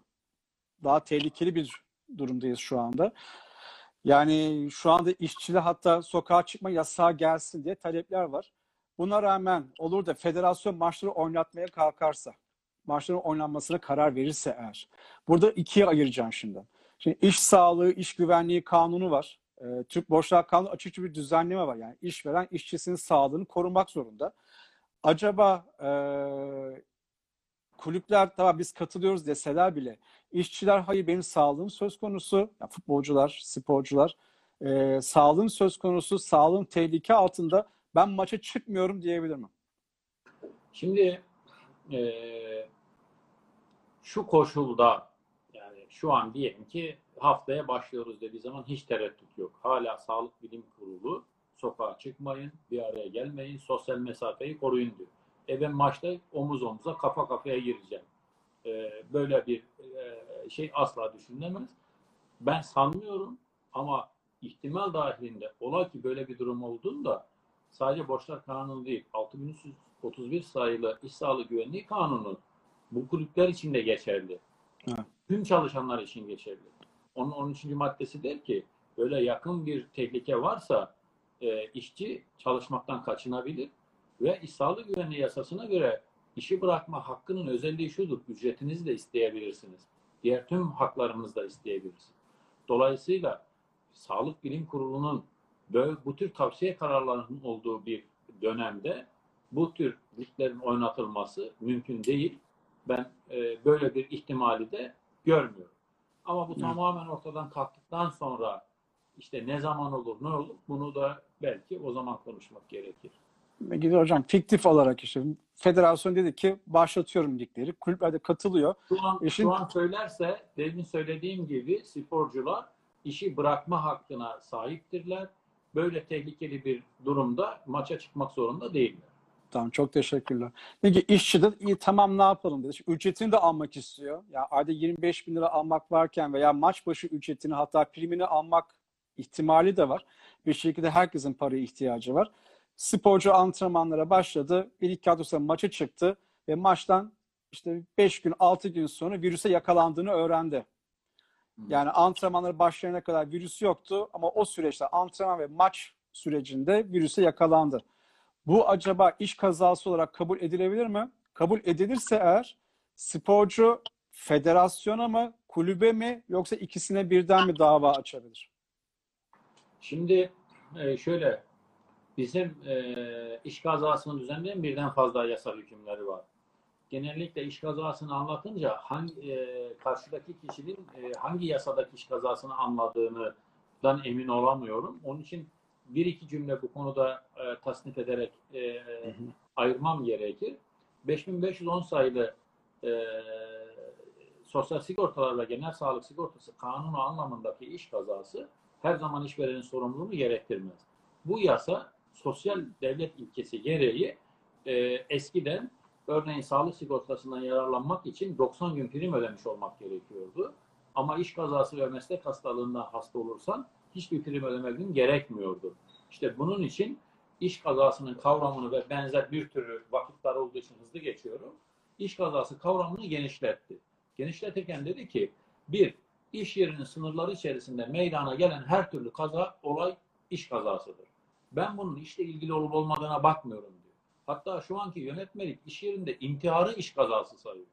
Daha tehlikeli bir durumdayız şu anda. Yani şu anda işçiler hatta sokağa çıkma yasağı gelsin diye talepler var. Buna rağmen olur da federasyon maçları oynatmaya kalkarsa, maçların oynanmasına karar verirse eğer. Burada ikiye ayıracağım şimdi. Şimdi iş sağlığı, iş güvenliği kanunu var. E, Türk Borçlar Kanunu açıkça bir düzenleme var. Yani işveren işçisinin sağlığını korumak zorunda. Acaba e, kulüpler tamam biz katılıyoruz deseler bile işçiler hayır benim sağlığım söz konusu. Yani futbolcular, sporcular e, sağlığım söz konusu, sağlığım tehlike altında ben maça çıkmıyorum diyebilir mi? Şimdi e, şu koşulda şu an diyelim ki haftaya başlıyoruz dediği zaman hiç tereddüt yok. Hala Sağlık Bilim Kurulu sokağa çıkmayın, bir araya gelmeyin, sosyal mesafeyi koruyun diyor. E ben maçta omuz omuza, kafa kafaya gireceğim. E, böyle bir e, şey asla düşünülemez. Ben sanmıyorum ama ihtimal dahilinde ola ki böyle bir durum olduğunda sadece borçlar kanunu değil, 6331 sayılı iş sağlığı güvenliği kanunu bu kulüpler için de geçerli. Evet. Tüm çalışanlar için geçerli. Onun 13. maddesi der ki böyle yakın bir tehlike varsa e, işçi çalışmaktan kaçınabilir ve iş sağlığı güvenliği yasasına göre işi bırakma hakkının özelliği şudur. Ücretinizi de isteyebilirsiniz. Diğer tüm haklarınızı da isteyebilirsiniz. Dolayısıyla Sağlık Bilim Kurulu'nun böyle bu tür tavsiye kararlarının olduğu bir dönemde bu tür liglerin oynatılması mümkün değil. Ben e, böyle bir ihtimali de görmüyorum. Ama bu Hı. tamamen ortadan kalktıktan sonra işte ne zaman olur, ne olur bunu da belki o zaman konuşmak gerekir. Gidiyor hocam fiktif olarak işte federasyon dedi ki başlatıyorum ligleri. Kulüpler de katılıyor. Şu an, İşin- şu an söylerse demin söylediğim gibi sporcular işi bırakma hakkına sahiptirler. Böyle tehlikeli bir durumda maça çıkmak zorunda değiller. Tamam çok teşekkürler. Peki işçi de iyi tamam ne yapalım dedi. Şimdi ücretini de almak istiyor. Ya ayda 25 bin lira almak varken veya maç başı ücretini hatta primini almak ihtimali de var. Bir şekilde herkesin paraya ihtiyacı var. Sporcu antrenmanlara başladı. Bir iki hafta maça çıktı ve maçtan işte 5 gün 6 gün sonra virüse yakalandığını öğrendi. Yani antrenmanlara başlayana kadar virüs yoktu ama o süreçte antrenman ve maç sürecinde virüse yakalandı. Bu acaba iş kazası olarak kabul edilebilir mi? Kabul edilirse eğer sporcu federasyona mı, kulübe mi yoksa ikisine birden mi dava açabilir? Şimdi e, şöyle bizim e, iş kazasını düzenleyen birden fazla yasal hükümleri var. Genellikle iş kazasını anlatınca hangi e, karşıdaki kişinin hangi yasadaki iş kazasını anladığından emin olamıyorum. Onun için bir iki cümle bu konuda e, tasnif ederek e, ayırmam gerekir. 5510 sayılı e, Sosyal Sigortalar ve Genel Sağlık Sigortası kanunu anlamındaki iş kazası her zaman işverenin sorumluluğunu gerektirmez. Bu yasa sosyal devlet ilkesi gereği e, eskiden örneğin sağlık sigortasından yararlanmak için 90 gün prim ödemiş olmak gerekiyordu. Ama iş kazası ve meslek hastalığından hasta olursan hiçbir prim ödemen gerekmiyordu. İşte bunun için iş kazasının kavramını ve benzer bir türü vakitler olduğu için hızlı geçiyorum. İş kazası kavramını genişletti. Genişletirken dedi ki bir, iş yerinin sınırları içerisinde meydana gelen her türlü kaza, olay iş kazasıdır. Ben bunun işle ilgili olup olmadığına bakmıyorum diyor. Hatta şu anki yönetmelik iş yerinde intiharı iş kazası sayıyor.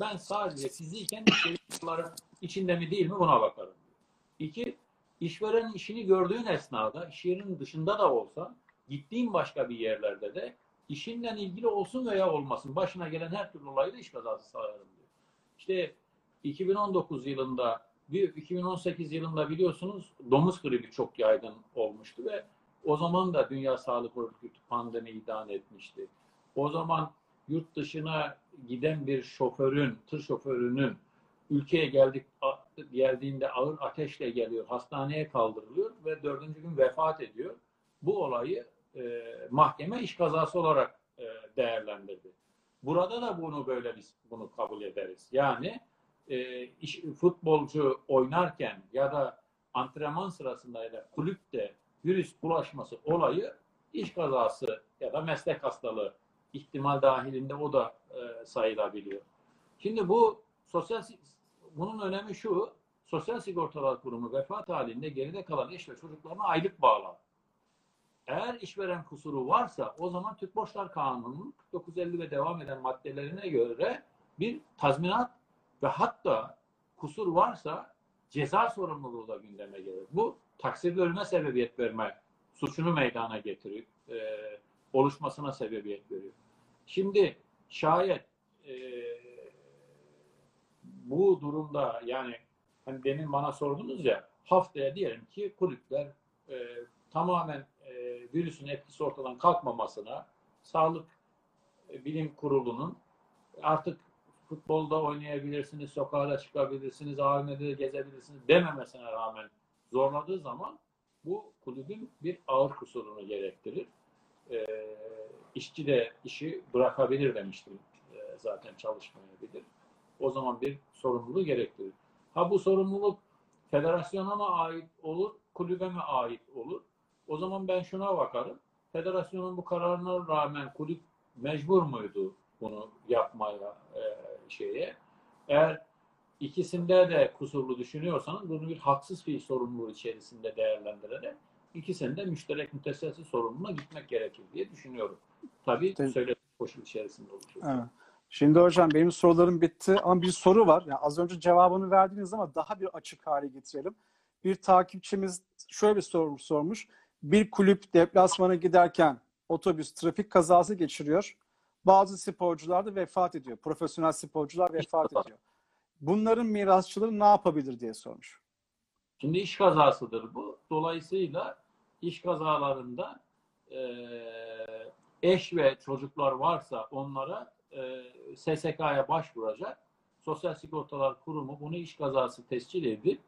Ben sadece fiziken iş yeri sınırları içinde mi değil mi buna bakarım diyor. İki, işverenin işini gördüğün esnada, iş yerinin dışında da olsa, gittiğin başka bir yerlerde de işinle ilgili olsun veya olmasın başına gelen her türlü olayı da iş kazası sayarım diyor. İşte 2019 yılında, bir 2018 yılında biliyorsunuz domuz gribi çok yaygın olmuştu ve o zaman da Dünya Sağlık Örgütü pandemi ilan etmişti. O zaman yurt dışına giden bir şoförün, tır şoförünün ülkeye geldik geldiğinde ağır ateşle geliyor, hastaneye kaldırılıyor ve dördüncü gün vefat ediyor. Bu olayı e, mahkeme iş kazası olarak e, değerlendirdi. Burada da bunu böyle biz bunu kabul ederiz. Yani e, iş, futbolcu oynarken ya da antrenman sırasında ya da kulüpte virüs bulaşması olayı iş kazası ya da meslek hastalığı ihtimal dahilinde o da e, sayılabiliyor. Şimdi bu sosyal bunun önemi şu Sosyal Sigortalar Kurumu vefat halinde geride kalan eş ve çocuklarına aylık bağlar. Eğer işveren kusuru varsa o zaman Türk Borçlar Kanunu'nun 4950 ve devam eden maddelerine göre bir tazminat ve hatta kusur varsa ceza sorumluluğu da gündeme gelir. Bu taksirli ölüme sebebiyet verme suçunu meydana getiriyor. E, oluşmasına sebebiyet veriyor. Şimdi şayet e, bu durumda yani hani demin bana sordunuz ya haftaya diyelim ki kulüpler e, tamamen e, virüsün etkisi ortadan kalkmamasına sağlık e, bilim kurulunun artık futbolda oynayabilirsiniz, sokağa çıkabilirsiniz, AVM'de de gezebilirsiniz dememesine rağmen zorladığı zaman bu kulübün bir ağır kusurunu gerektirir. E, işçi de işi bırakabilir demiştim e, zaten çalışmayabilir. O zaman bir sorumluluğu gerektirir. Ha bu sorumluluk federasyona mı ait olur, kulübe mi ait olur? O zaman ben şuna bakarım. Federasyonun bu kararına rağmen kulüp mecbur muydu bunu yapmaya e, şeye? Eğer ikisinde de kusurlu düşünüyorsanız bunu bir haksız fiil sorumluluğu içerisinde değerlendirerek ikisinde müşterek müteselsiz sorumluluğuna gitmek gerekir diye düşünüyorum. Tabii Tabii. söylediğim koşul içerisinde olacak. Evet. Şimdi hocam benim sorularım bitti ama bir soru var. Yani az önce cevabını verdiniz ama daha bir açık hale getirelim. Bir takipçimiz şöyle bir soru sormuş. Bir kulüp deplasmana giderken otobüs trafik kazası geçiriyor. Bazı sporcular da vefat ediyor. Profesyonel sporcular vefat ediyor. Bunların mirasçıları ne yapabilir diye sormuş. Şimdi iş kazasıdır bu. Dolayısıyla iş kazalarında eş ve çocuklar varsa onlara eee, SSK'ya başvuracak. Sosyal Sigortalar Kurumu bunu iş kazası tescil edip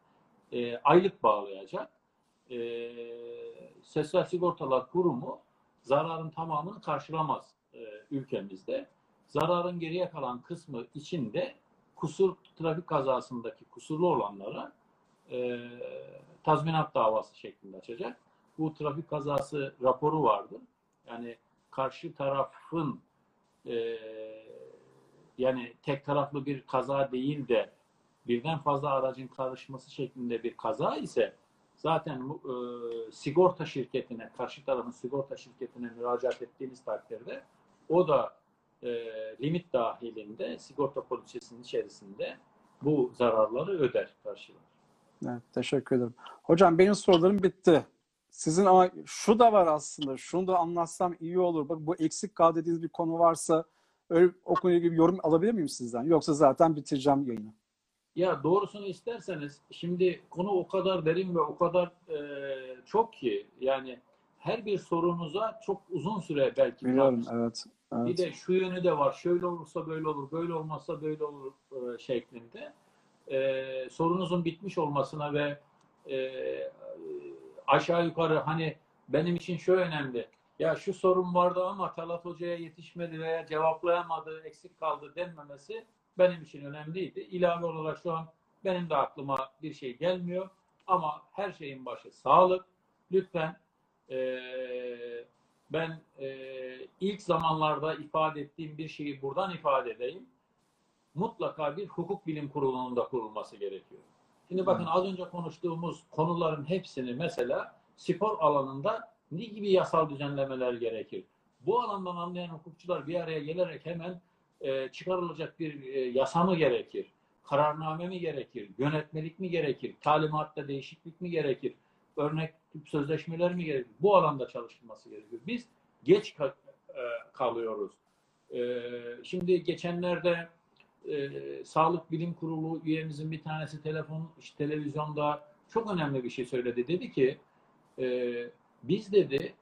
eee, aylık bağlayacak. Eee, Sosyal Sigortalar Kurumu zararın tamamını karşılamaz eee, ülkemizde. Zararın geriye kalan kısmı içinde kusur trafik kazasındaki kusurlu olanlara e, tazminat davası şeklinde açacak. Bu trafik kazası raporu vardır. Yani karşı tarafın e, yani tek taraflı bir kaza değil de birden fazla aracın karışması şeklinde bir kaza ise zaten e, sigorta şirketine, karşı tarafın sigorta şirketine müracaat ettiğiniz takdirde o da e, limit dahilinde sigorta poliçesinin içerisinde bu zararları öder, karşılar. Evet, teşekkür ederim. Hocam benim sorularım bitti. Sizin ama şu da var aslında. Şunu da anlatsam iyi olur. Bak bu eksik kal dediğiniz bir konu varsa öyle o konuyla ilgili bir yorum alabilir miyim sizden? Yoksa zaten bitireceğim yayını. Ya doğrusunu isterseniz şimdi konu o kadar derin ve o kadar e, çok ki yani her bir sorunuza çok uzun süre belki Biliyorum, tartışılır. evet. Bir evet. de şu yönü de var. Şöyle olursa böyle olur, böyle olmazsa böyle olur e, şeklinde. E, sorunuzun bitmiş olmasına ve e, aşağı yukarı hani benim için şu önemli. Ya şu sorun vardı ama Talat Hoca'ya yetişmedi veya cevaplayamadı, eksik kaldı denmemesi benim için önemliydi. İlave olarak şu an benim de aklıma bir şey gelmiyor. Ama her şeyin başı sağlık. Lütfen eee ben e, ilk zamanlarda ifade ettiğim bir şeyi buradan ifade edeyim. Mutlaka bir hukuk bilim kurulunun da kurulması gerekiyor. Şimdi bakın az önce konuştuğumuz konuların hepsini mesela spor alanında ne gibi yasal düzenlemeler gerekir? Bu alandan anlayan hukukçular bir araya gelerek hemen e, çıkarılacak bir e, yasa mı gerekir? Kararname mi gerekir? Yönetmelik mi gerekir? Talimatta değişiklik mi gerekir? Örnek sözleşmeler mi gerekir? Bu alanda çalışılması gerekiyor. Biz geç ka- e, kalıyoruz. E, şimdi geçenlerde e, Sağlık Bilim Kurulu üyemizin bir tanesi telefon, işte televizyonda çok önemli bir şey söyledi. Dedi ki e, biz dedi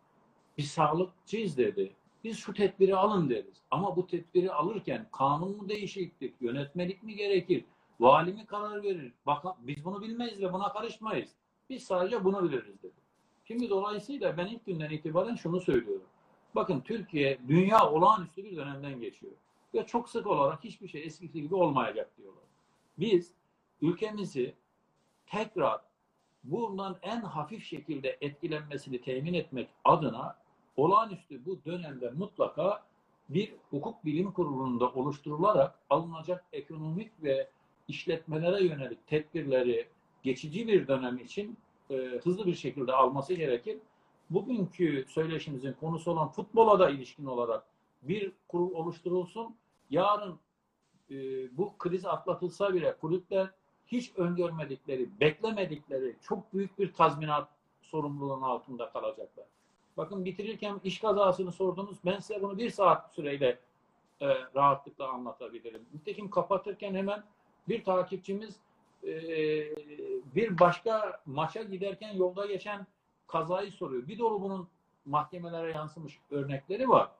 biz sağlıkçıyız dedi. Biz şu tedbiri alın deriz. Ama bu tedbiri alırken kanun mu değişiklik, yönetmelik mi gerekir, vali mi karar verir? Bakın biz bunu bilmeyiz ve buna karışmayız. Biz sadece bunu biliriz dedi. Şimdi dolayısıyla ben ilk günden itibaren şunu söylüyorum. Bakın Türkiye dünya olağanüstü bir dönemden geçiyor. Ve çok sık olarak hiçbir şey eskisi gibi olmayacak diyorlar. Biz ülkemizi tekrar bundan en hafif şekilde etkilenmesini temin etmek adına olağanüstü bu dönemde mutlaka bir hukuk bilim kurulunda oluşturularak alınacak ekonomik ve işletmelere yönelik tedbirleri geçici bir dönem için e, hızlı bir şekilde alması gerekir. Bugünkü söyleşimizin konusu olan futbola da ilişkin olarak bir kurul oluşturulsun. Yarın e, bu kriz atlatılsa bile kulüpler hiç öngörmedikleri, beklemedikleri çok büyük bir tazminat sorumluluğunun altında kalacaklar. Bakın bitirirken iş kazasını sordunuz. Ben size bunu bir saat süreyle e, rahatlıkla anlatabilirim. Nitekim kapatırken hemen bir takipçimiz e, bir başka maça giderken yolda geçen kazayı soruyor. Bir dolu bunun mahkemelere yansımış örnekleri var.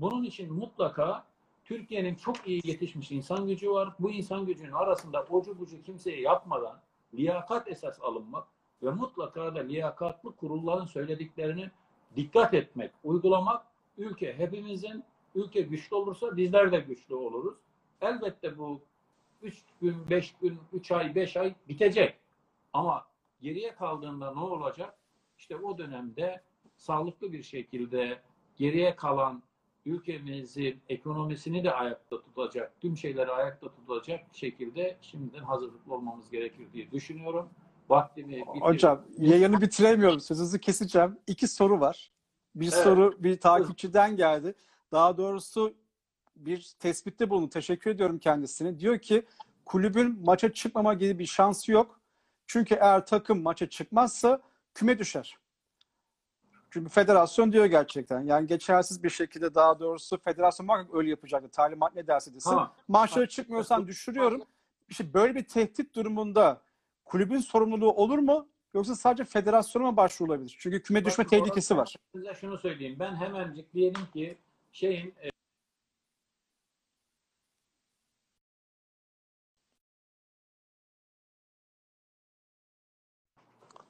Bunun için mutlaka Türkiye'nin çok iyi yetişmiş insan gücü var. Bu insan gücünün arasında ocu bucu kimseye yapmadan liyakat esas alınmak ve mutlaka da liyakatlı kurulların söylediklerini dikkat etmek, uygulamak ülke hepimizin ülke güçlü olursa bizler de güçlü oluruz. Elbette bu 3 gün, 5 gün, 3 ay, 5 ay bitecek. Ama geriye kaldığında ne olacak? İşte o dönemde sağlıklı bir şekilde geriye kalan ülkemizin ekonomisini de ayakta tutacak, tüm şeyleri ayakta tutacak şekilde şimdiden hazırlıklı olmamız gerekir diye düşünüyorum. Vaktimi bitirdim. Hocam yayını bitiremiyorum. Sözünüzü keseceğim. İki soru var. Bir Evet. soru bir takipçiden geldi. Daha doğrusu bir tespitte bulundu. Teşekkür ediyorum kendisine. Diyor ki kulübün maça çıkmama gibi bir şansı yok. Çünkü eğer takım maça çıkmazsa küme düşer. Çünkü federasyon diyor gerçekten. Yani geçersiz bir şekilde daha doğrusu federasyon muhakkak öyle yapacaktı. Talimat ne derse desin. Tamam. Maçlara çıkmıyorsan düşürüyorum. İşte böyle bir tehdit durumunda kulübün sorumluluğu olur mu? Yoksa sadece federasyona mı başvurulabilir? Çünkü küme düşme tehlikesi var. Size şunu söyleyeyim. Ben hemencik diyelim ki şeyin e,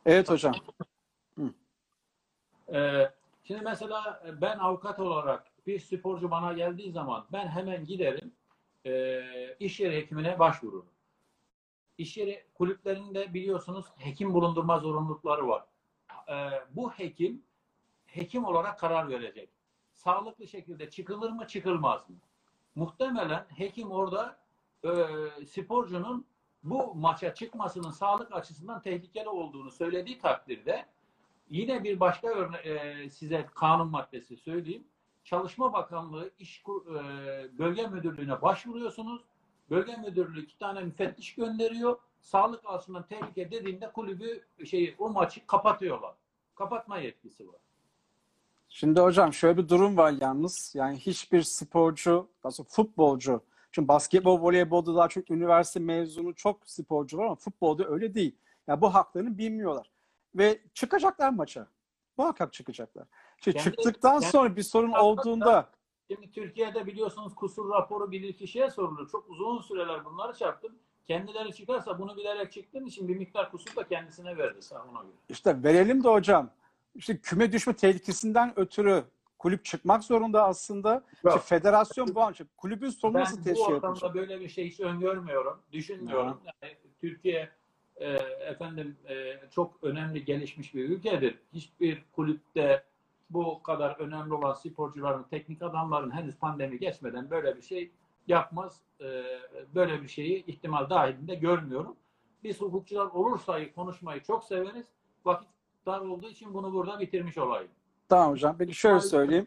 Evet hocam. Ee, şimdi mesela ben avukat olarak bir sporcu bana geldiği zaman ben hemen giderim e, iş yeri hekimine başvururum. İş yeri kulüplerinde biliyorsunuz hekim bulundurma zorunlulukları var. Ee, bu hekim hekim olarak karar verecek. Sağlıklı şekilde çıkılır mı çıkılmaz mı? Muhtemelen hekim orada e, sporcunun bu maça çıkmasının sağlık açısından tehlikeli olduğunu söylediği takdirde Yine bir başka örne e, size kanun maddesi söyleyeyim. Çalışma Bakanlığı İş e, Bölge Müdürlüğü'ne başvuruyorsunuz. Bölge Müdürlüğü iki tane müfettiş gönderiyor. Sağlık açısından tehlike dediğinde kulübü şey o maçı kapatıyorlar. Kapatma yetkisi var. Şimdi hocam şöyle bir durum var yalnız. Yani hiçbir sporcu, nasıl futbolcu, çünkü basketbol, voleybolda daha çok üniversite mezunu çok sporcu var ama futbolda öyle değil. Yani bu haklarını bilmiyorlar. Ve çıkacaklar maça. Muhakkak çıkacaklar. Şimdi Kendi- çıktıktan kendi- sonra bir sorun olduğunda Şimdi Türkiye'de biliyorsunuz kusur raporu bilir kişiye sorulur. Çok uzun süreler bunları çarptım. Kendileri çıkarsa bunu bilerek çıktığım için bir miktar kusur da kendisine verdi sağ ona göre. İşte verelim de hocam. İşte küme düşme tehlikesinden ötürü kulüp çıkmak zorunda aslında. İşte federasyon bu an işte kulübün Ben nasıl bu teşkil ortamda yapacak? böyle bir şey hiç öngörmüyorum, düşünmüyorum. Yani Türkiye e, efendim e, çok önemli gelişmiş bir ülkedir. Hiçbir kulüpte bu kadar önemli olan sporcuların, teknik adamların henüz pandemi geçmeden böyle bir şey yapmaz. E, böyle bir şeyi ihtimal dahilinde görmüyorum. Biz hukukçular olursa konuşmayı çok severiz. Vakit dar olduğu için bunu burada bitirmiş olayım. Tamam hocam. Peki şöyle söyleyeyim.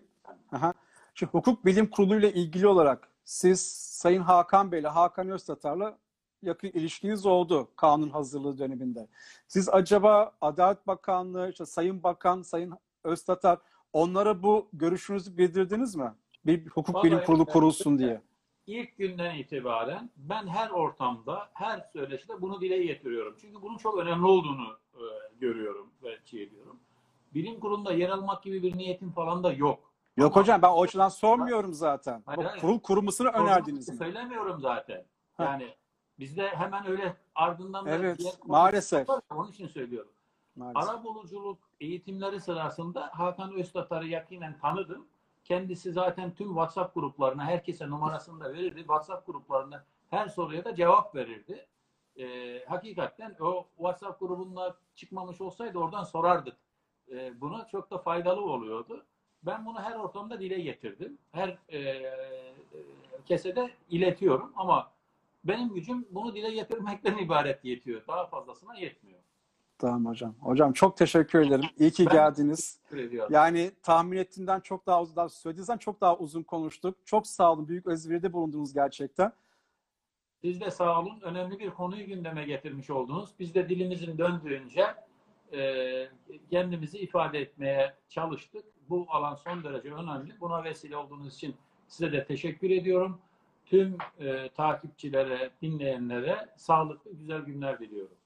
Aha. Şimdi hukuk bilim kurulu ile ilgili olarak siz Sayın Hakan Bey'le, Hakan Öztatar'la yakın ilişkiniz oldu kanun hazırlığı döneminde. Siz acaba Adalet Bakanlığı, işte Sayın Bakan, Sayın Öztatar onlara bu görüşünüzü bildirdiniz mi? Bir hukuk Vallahi, bilim kurulu kurulsun diye. İlk günden itibaren ben her ortamda, her söyleşide bunu dile getiriyorum. Çünkü bunun çok önemli olduğunu e, görüyorum ve şey ediyorum. Bilim kurulunda yer almak gibi bir niyetim falan da yok. Yok Ama- hocam ben o açıdan sormuyorum zaten. Hayır, hayır. kurul kurulmasını önerdiniz mi? Söylemiyorum zaten. Yani bizde hemen öyle ardından da Evet, diğer maalesef. var. Onun için söylüyorum. Maalesef. Ara buluculuk eğitimleri sırasında Hakan Öztatar'ı yakinen tanıdım. Kendisi zaten tüm WhatsApp gruplarına herkese numarasını da verirdi. WhatsApp gruplarında her soruya da cevap verirdi. Ee, hakikaten o WhatsApp grubunda çıkmamış olsaydı oradan sorardık. Ee, buna çok da faydalı oluyordu. Ben bunu her ortamda dile getirdim. Her e, e, kesede iletiyorum ama benim gücüm bunu dile getirmekten ibaret yetiyor. Daha fazlasına yetmiyor. Tamam hocam. Hocam çok teşekkür ederim. İyi ki Ben- geldiniz. Yani tahmin ettiğimden çok daha uzun, söylediğinizden çok daha uzun konuştuk. Çok sağ olun. Büyük özveride bulundunuz gerçekten. Siz de sağ olun. Önemli bir konuyu gündeme getirmiş oldunuz. Biz de dilimizin döndüğünce e, kendimizi ifade etmeye çalıştık. Bu alan son derece önemli. Buna vesile olduğunuz için size de teşekkür ediyorum. Tüm e, takipçilere, dinleyenlere sağlıklı, güzel günler diliyorum.